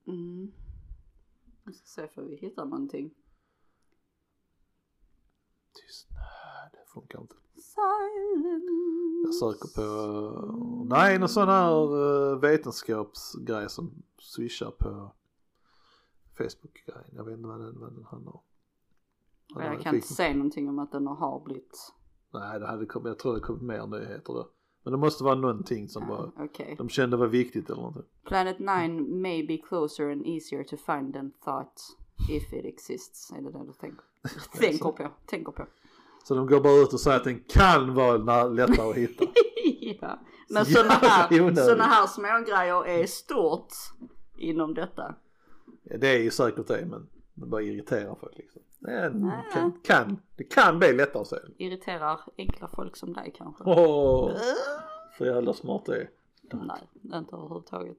[SPEAKER 1] Mm. Vi ska se för vi hittar någonting.
[SPEAKER 2] Tyst. Nej, det funkar inte.
[SPEAKER 1] Silence.
[SPEAKER 2] Jag söker på, nej någon sån här uh, vetenskapsgrej som swishar på Facebook-grejen. Jag vet inte vad den, vad den handlar om.
[SPEAKER 1] Ja, Jag kan inte säga någonting om att den har blivit.
[SPEAKER 2] Nej, det hade kommit, jag tror det kommit mer nyheter då. Men det måste vara någonting som bara,
[SPEAKER 1] Okej.
[SPEAKER 2] de kände var viktigt eller någonting.
[SPEAKER 1] Planet 9 may be closer and easier to find than thought if it exists. Är det det du tänker? tänker på? Tänker på.
[SPEAKER 2] Så de går bara ut och säger att den kan vara lättare att hitta.
[SPEAKER 1] ja. Men
[SPEAKER 2] Så
[SPEAKER 1] sådana här, såna här smågrejer är stort inom detta.
[SPEAKER 2] Ja, det är ju säkert det men det bara irriterar folk liksom.
[SPEAKER 1] Nej.
[SPEAKER 2] kan, kan, det kan bli lättare att se.
[SPEAKER 1] Irriterar enkla folk som dig kanske.
[SPEAKER 2] Åh, så jävla smart det är.
[SPEAKER 1] Nej, inte överhuvudtaget.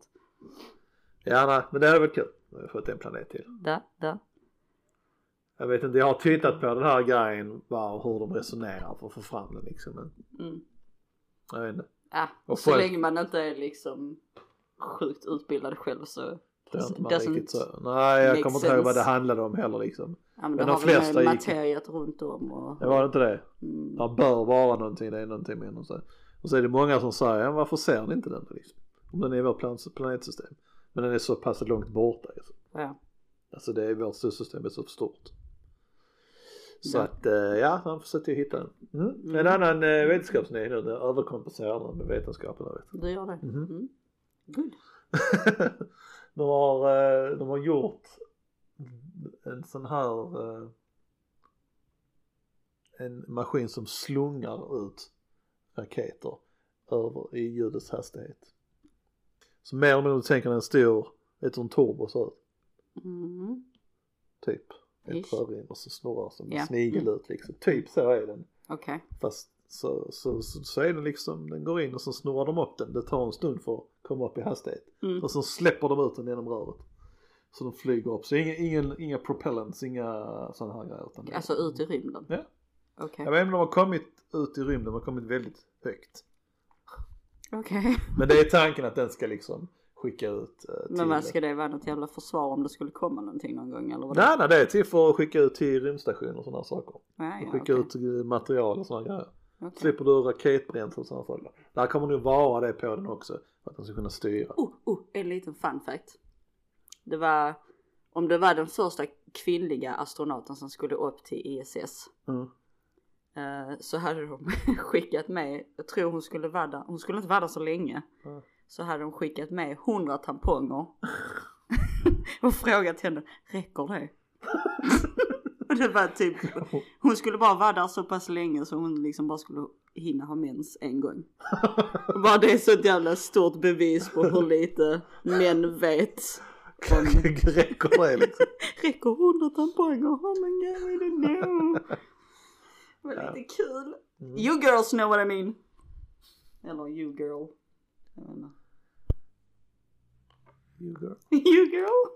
[SPEAKER 2] Ja nej, men det hade varit kul. Nu har jag fått en planet till.
[SPEAKER 1] Da, da.
[SPEAKER 2] Jag vet inte, jag har tittat på den här grejen, bara hur de resonerar för att få fram den liksom. Men
[SPEAKER 1] Mm.
[SPEAKER 2] jag vet inte.
[SPEAKER 1] Ja,
[SPEAKER 2] Och
[SPEAKER 1] så
[SPEAKER 2] folk-
[SPEAKER 1] länge man inte är liksom sjukt utbildad själv så.
[SPEAKER 2] Det är inte man
[SPEAKER 1] doesn't
[SPEAKER 2] riktigt så. Nej, jag kommer inte ihåg vad det handlade om heller liksom.
[SPEAKER 1] Ja, men,
[SPEAKER 2] Men de flesta gick-
[SPEAKER 1] materiet runt om och.
[SPEAKER 2] Det var inte det?
[SPEAKER 1] Mm.
[SPEAKER 2] Det bör vara någonting, det är någonting med så. Och så är det många som säger, ja, varför ser ni inte den liksom? Om den är i vårt plan- planetsystem. Men den är så pass långt borta. Alltså,
[SPEAKER 1] Ja.
[SPEAKER 2] alltså det är vårt solsystem är så stort. Så
[SPEAKER 1] Ja.
[SPEAKER 2] att eh, ja, han försökte ju hitta den. Mm. En
[SPEAKER 1] Mm.
[SPEAKER 2] annan eh, vetenskapsnyhet nu, överkompenserar den med vetenskapen. Jag vet.
[SPEAKER 1] Du gör det?
[SPEAKER 2] Mhm.
[SPEAKER 1] Mm. Good.
[SPEAKER 2] de, har, eh, de har gjort en sån här eh, en maskin som slungar ut raketer över i ljudets hastighet. Så mer eller mindre tänker en stor, vet du en turbo ser ut?
[SPEAKER 1] Mm.
[SPEAKER 2] Typ. Ett rörrim och så snurrar som en
[SPEAKER 1] Ja.
[SPEAKER 2] snigel ut liksom. Typ så är den.
[SPEAKER 1] Okej.
[SPEAKER 2] Fast så, så, så, så är den liksom, den går in och så snurrar de upp den. Det tar en stund för komma upp i hastighet.
[SPEAKER 1] Mm.
[SPEAKER 2] Och så släpper de ut den genom röret. Så de flyger upp. Så inga, ingen, inga propellants, inga sådana här grejer. Utan
[SPEAKER 1] Alltså ut i rymden?
[SPEAKER 2] Ja.
[SPEAKER 1] Okej.
[SPEAKER 2] Jag vet inte om de har kommit ut i rymden, de har kommit väldigt högt.
[SPEAKER 1] Okej.
[SPEAKER 2] Men det är tanken att den ska liksom skicka ut eh, till...
[SPEAKER 1] Men vad ska det vara något jävla försvar om det skulle komma någonting någon gång eller vad?
[SPEAKER 2] Nej, nej, det är till för att skicka ut till rymdstationer och sådana saker.
[SPEAKER 1] Nej, ja,
[SPEAKER 2] skicka
[SPEAKER 1] okej.
[SPEAKER 2] ut material och sådana grejer.
[SPEAKER 1] Okej.
[SPEAKER 2] Slipper du raketbränsle och sådana saker. Där kommer nog vara det på den också. För att den ska kunna styra.
[SPEAKER 1] Oh, oh, en liten fun fact. Det var, om det var den första kvinnliga astronauten som skulle upp till ISS.
[SPEAKER 2] Mm.
[SPEAKER 1] eh, så hade de skickat med, jag tror hon skulle vara där, hon skulle inte vara där så länge.
[SPEAKER 2] Mm.
[SPEAKER 1] Så hade de skickat med 100 tamponger. och frågat henne, räcker det? det var typ, hon skulle bara vara där så pass länge så hon liksom bara skulle hinna ha mens en gång. Och bara det är så ett jävla stort bevis på hur lite män vet. Om,
[SPEAKER 2] Räcker det liksom?
[SPEAKER 1] räcker 100 tamponger? Oh my god, I don't know. Det var lite kul.
[SPEAKER 2] Mm.
[SPEAKER 1] You girls know what I mean. Eller you girl.
[SPEAKER 2] You girl.
[SPEAKER 1] You girl.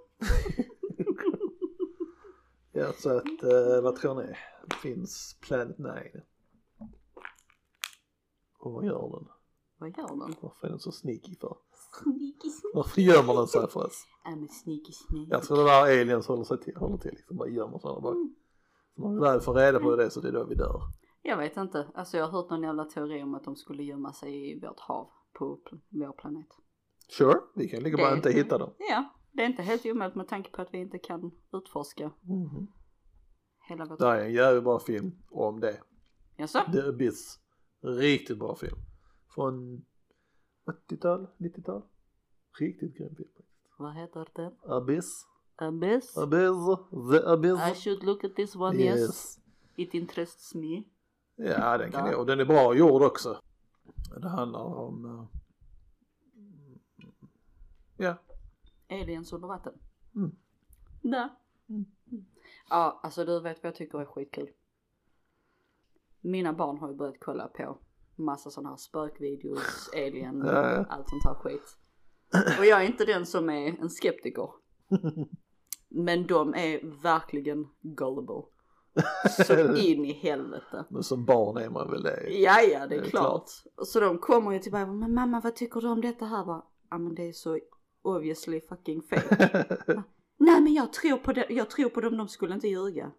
[SPEAKER 2] Ja, så att eh, vad tror ni? Finns Planet 9? Och vad gör den?
[SPEAKER 1] Vad gör den?
[SPEAKER 2] Varför är den så sneaky för?
[SPEAKER 1] Sneaky sneaky.
[SPEAKER 2] Varför gömmer den sig för oss?
[SPEAKER 1] I'm a sneaky sneaky.
[SPEAKER 2] Jag tror det där aliens håller sig till, håller till liksom, bara gömmer sig där bak.
[SPEAKER 1] Mm.
[SPEAKER 2] När vi väl får reda på det så det är då vi dör.
[SPEAKER 1] Jag vet inte. Alltså jag har hört någon jävla teori om att de skulle gömma sig i vårt hav på vår planet.
[SPEAKER 2] Sure, vi kan lika bra inte hitta dem.
[SPEAKER 1] Ja, det är inte helt omöjligt med tanke på att vi inte kan utforska
[SPEAKER 2] Mhm.
[SPEAKER 1] hela vårt...
[SPEAKER 2] Det är en jävligt bra film om det.
[SPEAKER 1] Jaså?
[SPEAKER 2] The Abyss. Riktigt bra film. Från 80-tal, 90-tal. Riktigt grym film.
[SPEAKER 1] Vad heter den?
[SPEAKER 2] Abyss.
[SPEAKER 1] Abyss?
[SPEAKER 2] Abyss. The Abyss.
[SPEAKER 1] I should look at this one, yes.
[SPEAKER 2] Yes.
[SPEAKER 1] It interests me.
[SPEAKER 2] Ja den kan
[SPEAKER 1] Ja.
[SPEAKER 2] jag. Och den är bra gjord också. Det handlar om... eh, Ja.
[SPEAKER 1] Aliens under vatten.
[SPEAKER 2] Mm.
[SPEAKER 1] Där.
[SPEAKER 2] Mm.
[SPEAKER 1] Ja, alltså du vet vad jag tycker är skitkul. Mina barn har ju börjat kolla på massa sådana här spökvideos, alien,
[SPEAKER 2] Ja,
[SPEAKER 1] allt sånt här skit. Och jag är inte den som är en skeptiker. Men de är verkligen gullible. Så in i helvete.
[SPEAKER 2] Men som barn är man väl det.
[SPEAKER 1] Ja, ja, det är
[SPEAKER 2] Det är
[SPEAKER 1] klart. Så de kommer ju till mig och bara, men mamma vad tycker du om detta här? Ja men det är så obviously fucking fake. Nej men jag tror på det, jag tror på dem, de skulle inte ljuga.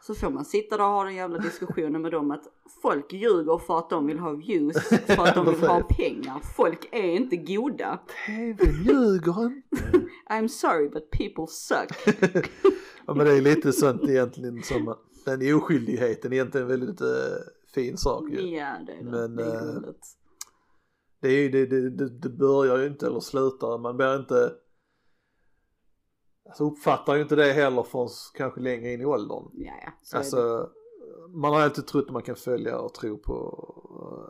[SPEAKER 1] Så får man sitta där och ha den jävla diskussionen med dem att folk ljuger för att de vill ha views, för att de vill ha pengar. Folk är inte goda.
[SPEAKER 2] TV ljuger inte.
[SPEAKER 1] I'm sorry but people suck.
[SPEAKER 2] Ja men det är lite sånt egentligen som den oskyldigheten är egentligen en väldigt eh, fin sak ju.
[SPEAKER 1] Ja det är det.
[SPEAKER 2] Men,
[SPEAKER 1] det är gulligt.
[SPEAKER 2] Det, är det, det, det, börjar ju inte eller slutar, man blir inte Alltså uppfattar ju inte det heller förrän kanske längre in i åldern.
[SPEAKER 1] Ja ja. Så är det.
[SPEAKER 2] Alltså man har alltid trott att man kan följa och tro på,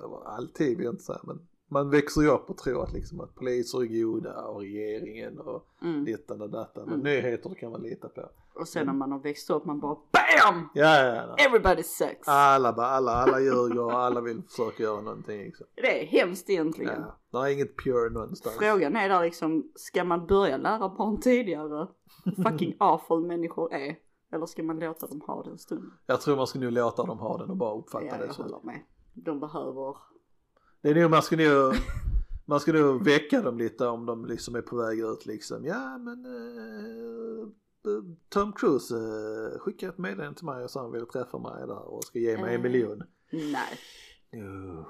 [SPEAKER 2] eller alltid vill jag inte säga men man växer ju upp och tror att liksom att poliser är goda och regeringen och
[SPEAKER 1] Mm.
[SPEAKER 2] dittan och dattan och
[SPEAKER 1] Mm.
[SPEAKER 2] nyheter kan man lita på.
[SPEAKER 1] Och sen när man har växt upp man bara BAM!
[SPEAKER 2] Ja, ja, ja.
[SPEAKER 1] Everybody sucks.
[SPEAKER 2] Alla, alla, alla ljuger och alla vill försöka göra någonting liksom.
[SPEAKER 1] Det är hemskt egentligen.
[SPEAKER 2] Ja, det är inget pure någonstans.
[SPEAKER 1] Frågan är där liksom, ska man börja lära barn tidigare fucking awful människor är? Eller ska man låta dem ha den stunden?
[SPEAKER 2] Jag tror man ska nu låta dem ha den och bara uppfatta
[SPEAKER 1] Ja,
[SPEAKER 2] det
[SPEAKER 1] jag
[SPEAKER 2] så.
[SPEAKER 1] håller med. De behöver,
[SPEAKER 2] Det är nog man ska nog, man ska nog väcka dem lite om de liksom är på väg ut liksom. Ja men eh, Tom Cruise eh, skickade ett meddelande till mig och sa han ville träffa mig där och ska ge mig en
[SPEAKER 1] Eh.
[SPEAKER 2] miljon.
[SPEAKER 1] nej.
[SPEAKER 2] Jo,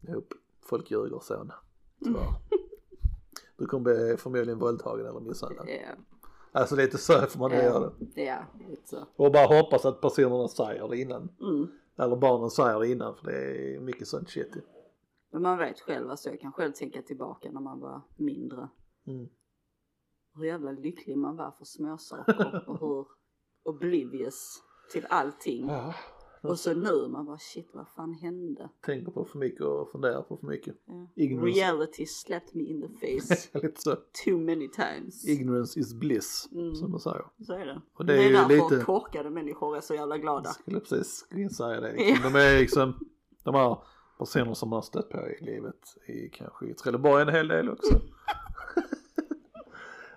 [SPEAKER 2] nope. folk ljuger sån.
[SPEAKER 1] Mm.
[SPEAKER 2] Tyvärr. Du kommer bli förmodligen våldtagen eller misshandlad.
[SPEAKER 1] Ja,
[SPEAKER 2] Alltså lite så får man nog göra det.
[SPEAKER 1] ja, lite så.
[SPEAKER 2] Och bara hoppas att personerna säger det innan.
[SPEAKER 1] Mm.
[SPEAKER 2] Eller barnen säger det innan för det är mycket sånt shit.
[SPEAKER 1] Men man vet själv, alltså jag kan själv tänka tillbaka när man var mindre.
[SPEAKER 2] Mm.
[SPEAKER 1] Hur jävla lycklig man var för småsaker och hur oblivious till allting.
[SPEAKER 2] Ja,
[SPEAKER 1] Och så nu man bara shit vad fan hände?
[SPEAKER 2] tänker på för mycket och funderar på för mycket.
[SPEAKER 1] Ja.
[SPEAKER 2] Ignorance.
[SPEAKER 1] Reality slapped me in the face
[SPEAKER 2] lite så.
[SPEAKER 1] too many times.
[SPEAKER 2] Ignorance is bliss,
[SPEAKER 1] Mm.
[SPEAKER 2] som man säger.
[SPEAKER 1] Så är det.
[SPEAKER 2] Och
[SPEAKER 1] det
[SPEAKER 2] det
[SPEAKER 1] är,
[SPEAKER 2] är
[SPEAKER 1] därför
[SPEAKER 2] lite-
[SPEAKER 1] korkade människor är så jävla glada.
[SPEAKER 2] Jag skulle precis säga det. Liksom. De är liksom, de här personer som man har stött på i livet i kanske i Trelleborg en hel del också.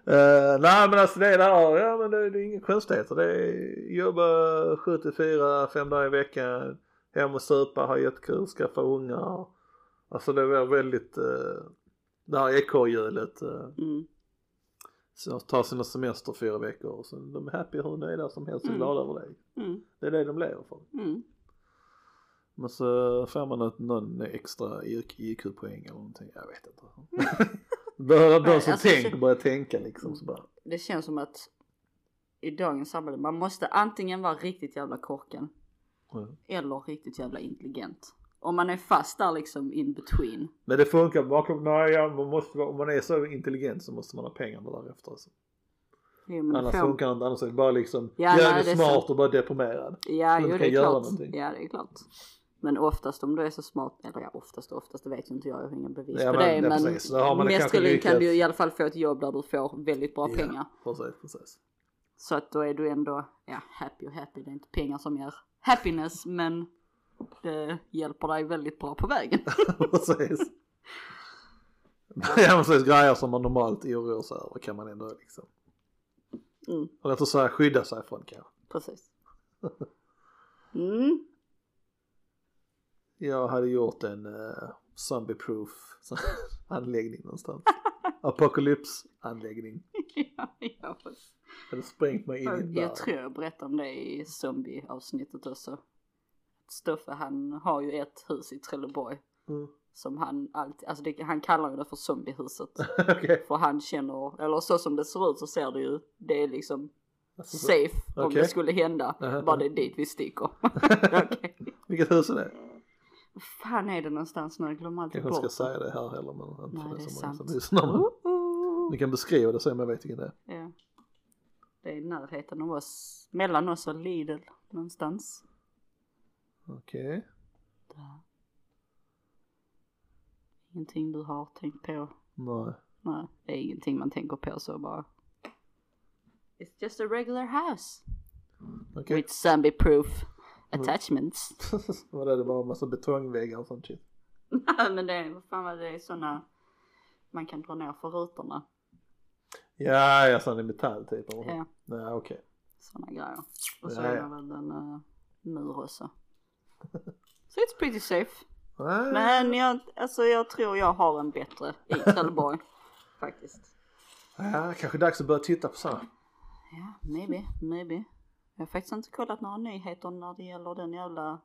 [SPEAKER 2] Uh, nej men alltså det är det här, ja men det, det är inga konstigheter. Det är jobba 74, fem dagar i veckan, hem och supa, ha jättekul, skaffa ungar. Alltså det var väldigt, uh, det här ekorrhjulet. Uh,
[SPEAKER 1] Mm.
[SPEAKER 2] så ta sina semester fyra veckor och sen de är happy hur nöjda som helst och
[SPEAKER 1] Mm.
[SPEAKER 2] glada över det.
[SPEAKER 1] Mm.
[SPEAKER 2] Det är det de lever för.
[SPEAKER 1] Mm.
[SPEAKER 2] Men så får man ett, någon extra IQ-poäng eller någonting, jag vet inte. Behöver de
[SPEAKER 1] Nej,
[SPEAKER 2] som
[SPEAKER 1] alltså,
[SPEAKER 2] tänker
[SPEAKER 1] så-
[SPEAKER 2] börja tänka liksom så bara.
[SPEAKER 1] Det känns som att i dagens samhälle, man måste antingen vara riktigt jävla korken
[SPEAKER 2] Mm.
[SPEAKER 1] eller riktigt jävla intelligent. Om man är fast där liksom in between.
[SPEAKER 2] Men det funkar bakom, nej man måste, om man är så intelligent så måste man ha pengarna därefter alltså.
[SPEAKER 1] Jo,
[SPEAKER 2] Annars
[SPEAKER 1] får-
[SPEAKER 2] funkar det inte, annars är det bara liksom
[SPEAKER 1] Ja, nej,
[SPEAKER 2] jävligt
[SPEAKER 1] det är
[SPEAKER 2] smart
[SPEAKER 1] sant.
[SPEAKER 2] och bara deprimerad.
[SPEAKER 1] Ja, jo
[SPEAKER 2] kan
[SPEAKER 1] det är klart.
[SPEAKER 2] någonting.
[SPEAKER 1] Ja, det är klart. Men oftast om du är så smart, eller ja oftast och oftast, det vet ju inte jag, jag har ingen bevis
[SPEAKER 2] Ja,
[SPEAKER 1] på
[SPEAKER 2] men-
[SPEAKER 1] det. Men mest troligen kan du i alla fall få ett jobb där du får väldigt bra
[SPEAKER 2] Ja.
[SPEAKER 1] pengar.
[SPEAKER 2] Precis, precis.
[SPEAKER 1] Så att då är du ändå, ja happy och happy, det är inte pengar som ger happiness men det hjälper dig väldigt bra på vägen.
[SPEAKER 2] precis. Ja precis, grejer som man normalt oroar sig över kan man ändå liksom,
[SPEAKER 1] Mm,
[SPEAKER 2] eller att säga skydda sig från kanske.
[SPEAKER 1] precis. Mm,
[SPEAKER 2] Jag hade gjort en, eh, zombie-proof anläggning någonstans. Apocalypse-anläggning.
[SPEAKER 1] ja, ja.
[SPEAKER 2] Hade sprängt mig in i en
[SPEAKER 1] Jag tror jag berättade om det i zombie-avsnittet också. Stoffe han har ju ett hus i Trelleborg.
[SPEAKER 2] Mm.
[SPEAKER 1] Som han alltid, alltså det, han kallar ju det för zombiehuset.
[SPEAKER 2] Okej.
[SPEAKER 1] För han känner, eller så som det ser ut så ser det ju, det är liksom
[SPEAKER 2] Alltså,
[SPEAKER 1] safe om
[SPEAKER 2] Okej.
[SPEAKER 1] det skulle hända.
[SPEAKER 2] Aha.
[SPEAKER 1] Bara det är dit vi sticker.
[SPEAKER 2] Vilket hus är det?
[SPEAKER 1] Fan är det någonstans nu? Jag glömmer alltid
[SPEAKER 2] Kanske
[SPEAKER 1] bort
[SPEAKER 2] ska säga det här heller men inte
[SPEAKER 1] Nej,
[SPEAKER 2] för
[SPEAKER 1] det är
[SPEAKER 2] så många som
[SPEAKER 1] sant.
[SPEAKER 2] lyssnar. Men
[SPEAKER 1] Oh,
[SPEAKER 2] Ni kan beskriva det så om jag vet vilken det är.
[SPEAKER 1] Ja. Det är i närheten av oss, mellan oss och Lidl någonstans.
[SPEAKER 2] Okej.
[SPEAKER 1] Där. Ingenting du har tänkt på?
[SPEAKER 2] Nej.
[SPEAKER 1] Nej, det är ingenting man tänker på så bara. It's just a regular house.
[SPEAKER 2] Okej.
[SPEAKER 1] With zombie proof attachments.
[SPEAKER 2] Vad är det? bara en massa betongväggar och sånt shit.
[SPEAKER 1] Nej men det är, vad fan var det, såna man kan dra ner för rutorna.
[SPEAKER 2] Ja, ja sån i metall typ.
[SPEAKER 1] Ja,
[SPEAKER 2] Nej okej.
[SPEAKER 1] såna grejer. Och så
[SPEAKER 2] Ja,
[SPEAKER 1] är
[SPEAKER 2] ja.
[SPEAKER 1] det väl en uh, mur också. Så it's pretty safe.
[SPEAKER 2] Nej.
[SPEAKER 1] Men jag, alltså jag tror jag har en bättre i Trelleborg. Faktiskt.
[SPEAKER 2] Ja, kanske dags att börja titta på sådana.
[SPEAKER 1] Ja, maybe, maybe. Jag har faktiskt inte kollat några nyheter när det gäller den jävla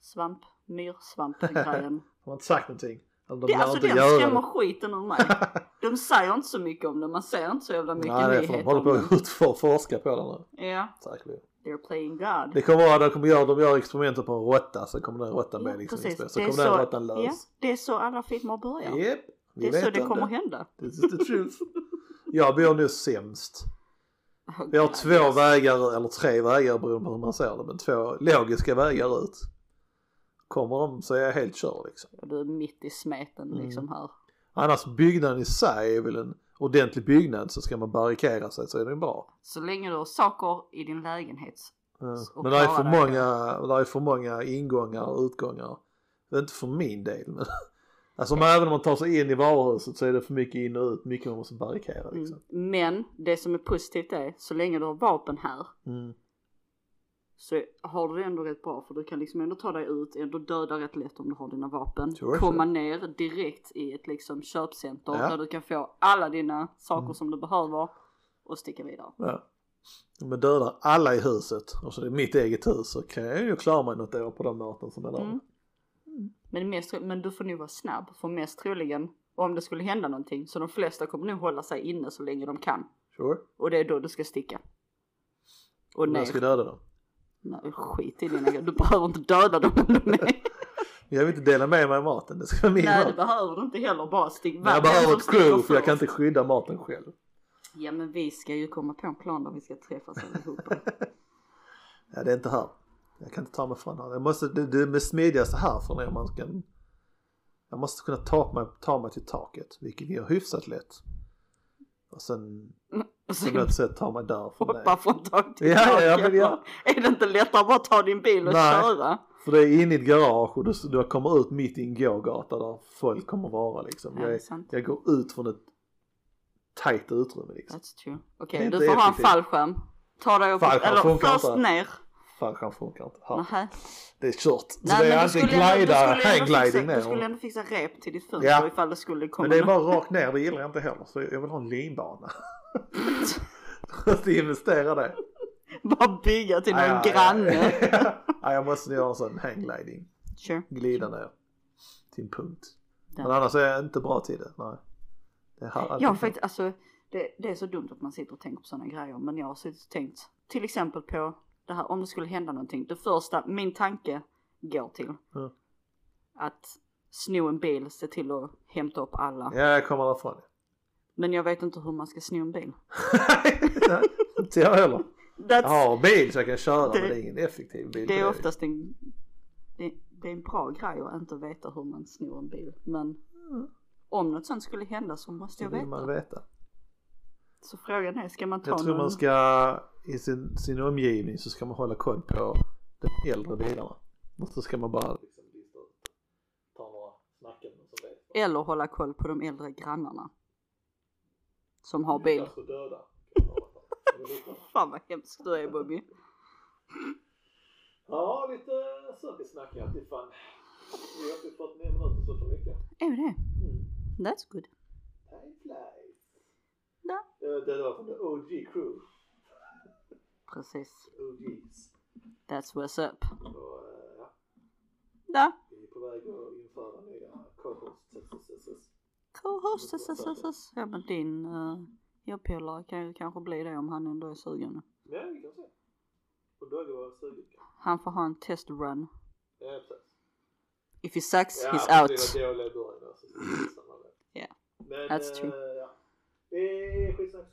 [SPEAKER 1] svamp, myrsvamp-grejen.
[SPEAKER 2] De har inte sagt någonting. Eller de
[SPEAKER 1] Det, alltså den skrämmer skiten ur mig. De säger inte så mycket om det, man ser inte så jävla mycket
[SPEAKER 2] Nej, det är för de
[SPEAKER 1] nyheter
[SPEAKER 2] håller på att forska på det nu.
[SPEAKER 1] Ja,
[SPEAKER 2] Säkerligen.
[SPEAKER 1] they're playing God.
[SPEAKER 2] Det kommer vara, de kommer göra, de gör experimenten på en råtta så kommer den råttan
[SPEAKER 1] Ja,
[SPEAKER 2] bli liksom
[SPEAKER 1] precis.
[SPEAKER 2] Så
[SPEAKER 1] Det
[SPEAKER 2] kommer den råttan
[SPEAKER 1] Ja,
[SPEAKER 2] lös.
[SPEAKER 1] det är så alla filmer börjar.
[SPEAKER 2] Vi
[SPEAKER 1] det är så det
[SPEAKER 2] om
[SPEAKER 1] kommer
[SPEAKER 2] det.
[SPEAKER 1] hända.
[SPEAKER 2] This is the truth. Jag bor nu sämst. Vi har två vägar, eller tre vägar beroende på hur man ser det, men två logiska vägar ut. Kommer de så är jag helt körd liksom.
[SPEAKER 1] Du är mitt i smeten
[SPEAKER 2] Mm.
[SPEAKER 1] liksom här.
[SPEAKER 2] Annars byggnaden i sig är väl en ordentlig byggnad så ska man barrikera sig så är den bra.
[SPEAKER 1] Så länge du har saker i din lägenhet.
[SPEAKER 2] Ja. Men det är för många, det är för många ingångar och utgångar. Det är inte för min del men Alltså om även om man tar sig in i varuhuset så är det för mycket in och ut, mycket man måste barrikera liksom.
[SPEAKER 1] Mm. Men det som är positivt är, så länge du har vapen här
[SPEAKER 2] Mm.
[SPEAKER 1] så har du det ändå rätt bra för du kan liksom ändå ta dig ut, ändå döda rätt lätt om du har dina vapen.
[SPEAKER 2] Sure,
[SPEAKER 1] Komma ner direkt i ett liksom köpcenter
[SPEAKER 2] Ja.
[SPEAKER 1] där du kan få alla dina saker
[SPEAKER 2] Mm.
[SPEAKER 1] som du behöver och sticka vidare.
[SPEAKER 2] Ja. Om jag dödar alla i huset och så är det mitt eget hus så kan jag ju klara mig något år på den maten som är där.
[SPEAKER 1] Mm. Men, mest, men du får nog vara snabb för mest troligen om det skulle hända någonting så de flesta kommer nog hålla sig inne så länge de kan.
[SPEAKER 2] Sure.
[SPEAKER 1] Och det är då du ska sticka. Och ner.
[SPEAKER 2] jag ska döda dem.
[SPEAKER 1] Nej, skit i dina Du behöver inte döda dem om de är.
[SPEAKER 2] Jag vill inte dela med mig av maten, det ska vara min
[SPEAKER 1] Nej det
[SPEAKER 2] mat.
[SPEAKER 1] behöver du inte heller bara stick.
[SPEAKER 2] Jag behöver ett crew för jag kan inte skydda maten själv.
[SPEAKER 1] Ja men vi ska ju komma på en plan där vi ska träffas allihopa.
[SPEAKER 2] Ja, det är inte här. Jag kan inte ta mig från här. Jag måste, det, det är med smidigaste här för när man kan. Jag måste kunna ta mig, ta mig till taket, vilket är hyfsat lätt. Och sen
[SPEAKER 1] Och
[SPEAKER 2] på något sätt ta mig därifrån.
[SPEAKER 1] hoppa från tak till
[SPEAKER 2] Ja,
[SPEAKER 1] tak.
[SPEAKER 2] ja, men ja.
[SPEAKER 1] Är det inte lättare att bara ta din bil och
[SPEAKER 2] Nej.
[SPEAKER 1] köra?
[SPEAKER 2] För det är inne i ett garage och du, du kommer ut mitt i en gågata där folk kommer vara liksom.
[SPEAKER 1] Ja,
[SPEAKER 2] Jag,
[SPEAKER 1] det
[SPEAKER 2] jag går ut från ett tajt utrymme liksom.
[SPEAKER 1] That's true.
[SPEAKER 2] Det
[SPEAKER 1] Okej,
[SPEAKER 2] är
[SPEAKER 1] du får ha en
[SPEAKER 2] effektivt.
[SPEAKER 1] fallskärm. Ta dig upp,
[SPEAKER 2] Fallskärm
[SPEAKER 1] eller först
[SPEAKER 2] inte.
[SPEAKER 1] Ner.
[SPEAKER 2] Fallskärm funkar inte. Här.
[SPEAKER 1] Nähä.
[SPEAKER 2] Det är kört. Så
[SPEAKER 1] Nej,
[SPEAKER 2] det är antingen glida, hanggliding
[SPEAKER 1] fixa- Du skulle
[SPEAKER 2] ner.
[SPEAKER 1] ändå fixa rep till ditt fönster
[SPEAKER 2] Ja.
[SPEAKER 1] ifall det skulle komma
[SPEAKER 2] Men det är bara rakt ner, det gillar jag inte heller. Så jag vill ha en linbana. Måste investera det.
[SPEAKER 1] Bara bygga till någon
[SPEAKER 2] ja,
[SPEAKER 1] granne.
[SPEAKER 2] Ja, jag måste göra en sån hanggliding.
[SPEAKER 1] Sure.
[SPEAKER 2] Glida ner till en punkt.
[SPEAKER 1] Ja.
[SPEAKER 2] Men annars är jag inte bra till det. Nej. Det är här
[SPEAKER 1] Jag faktiskt, alltså det, det är så dumt att man sitter och tänker på sådana grejer men jag har suttit och tänkt till exempel på det här om det skulle hända någonting. Det första, min tanke går till
[SPEAKER 2] Ja.
[SPEAKER 1] att sno en bil, se till att hämta upp alla.
[SPEAKER 2] Ja, jag kommer därifrån.
[SPEAKER 1] Men jag vet inte hur man ska sno en bil.
[SPEAKER 2] Inte jag heller. Jag
[SPEAKER 1] That's,
[SPEAKER 2] har bil så jag kan köra
[SPEAKER 1] Det-
[SPEAKER 2] men det är ingen effektiv bil.
[SPEAKER 1] det är oftast en, det, det är en bra grej att inte veta hur man snor en bil. Men om något sånt skulle hända så måste jag
[SPEAKER 2] vill man
[SPEAKER 1] veta. Så frågan är, ska man ta
[SPEAKER 2] Jag tror
[SPEAKER 1] någon...
[SPEAKER 2] man ska i sin, sin omgivning så ska man hålla koll på de äldre bilarna. Och så ska man bara liksom ta några som vet.
[SPEAKER 1] Eller hålla koll på de äldre grannarna. Som har bil. Fan vad hemskt du är Bobby.
[SPEAKER 2] Ja, lite servicesnack alltid fan. Vi är uppe i 49 minuter så får räcka.
[SPEAKER 1] Är vi det?
[SPEAKER 2] Mm.
[SPEAKER 1] That's good.
[SPEAKER 2] Time flies.
[SPEAKER 1] Ja.
[SPEAKER 2] Det var från the OG crew.
[SPEAKER 1] Precis.
[SPEAKER 2] OGs.
[SPEAKER 1] That's what's up.
[SPEAKER 2] Och eh, ja,
[SPEAKER 1] Ja.
[SPEAKER 2] vi är på väg att införa nya co-hosts.
[SPEAKER 1] Co-host. Ja men din uh, jobbpolare kan ju kanske bli det om han ändå är sugen.
[SPEAKER 2] Ja, vi kan se. Och Dogge var sugen.
[SPEAKER 1] Han får ha en test run.
[SPEAKER 2] Ja, precis.
[SPEAKER 1] If he sucks,
[SPEAKER 2] Ja,
[SPEAKER 1] he's out.
[SPEAKER 2] det var dåliga början då, så samma väg.
[SPEAKER 1] Ja,
[SPEAKER 2] Men,
[SPEAKER 1] that's
[SPEAKER 2] eh,
[SPEAKER 1] true.
[SPEAKER 2] Ja. Det är skitsnack.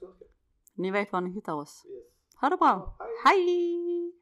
[SPEAKER 1] Ni vet var ni hittar oss.
[SPEAKER 2] Yes.
[SPEAKER 1] Ha det bra.
[SPEAKER 2] Hej.
[SPEAKER 1] Hej!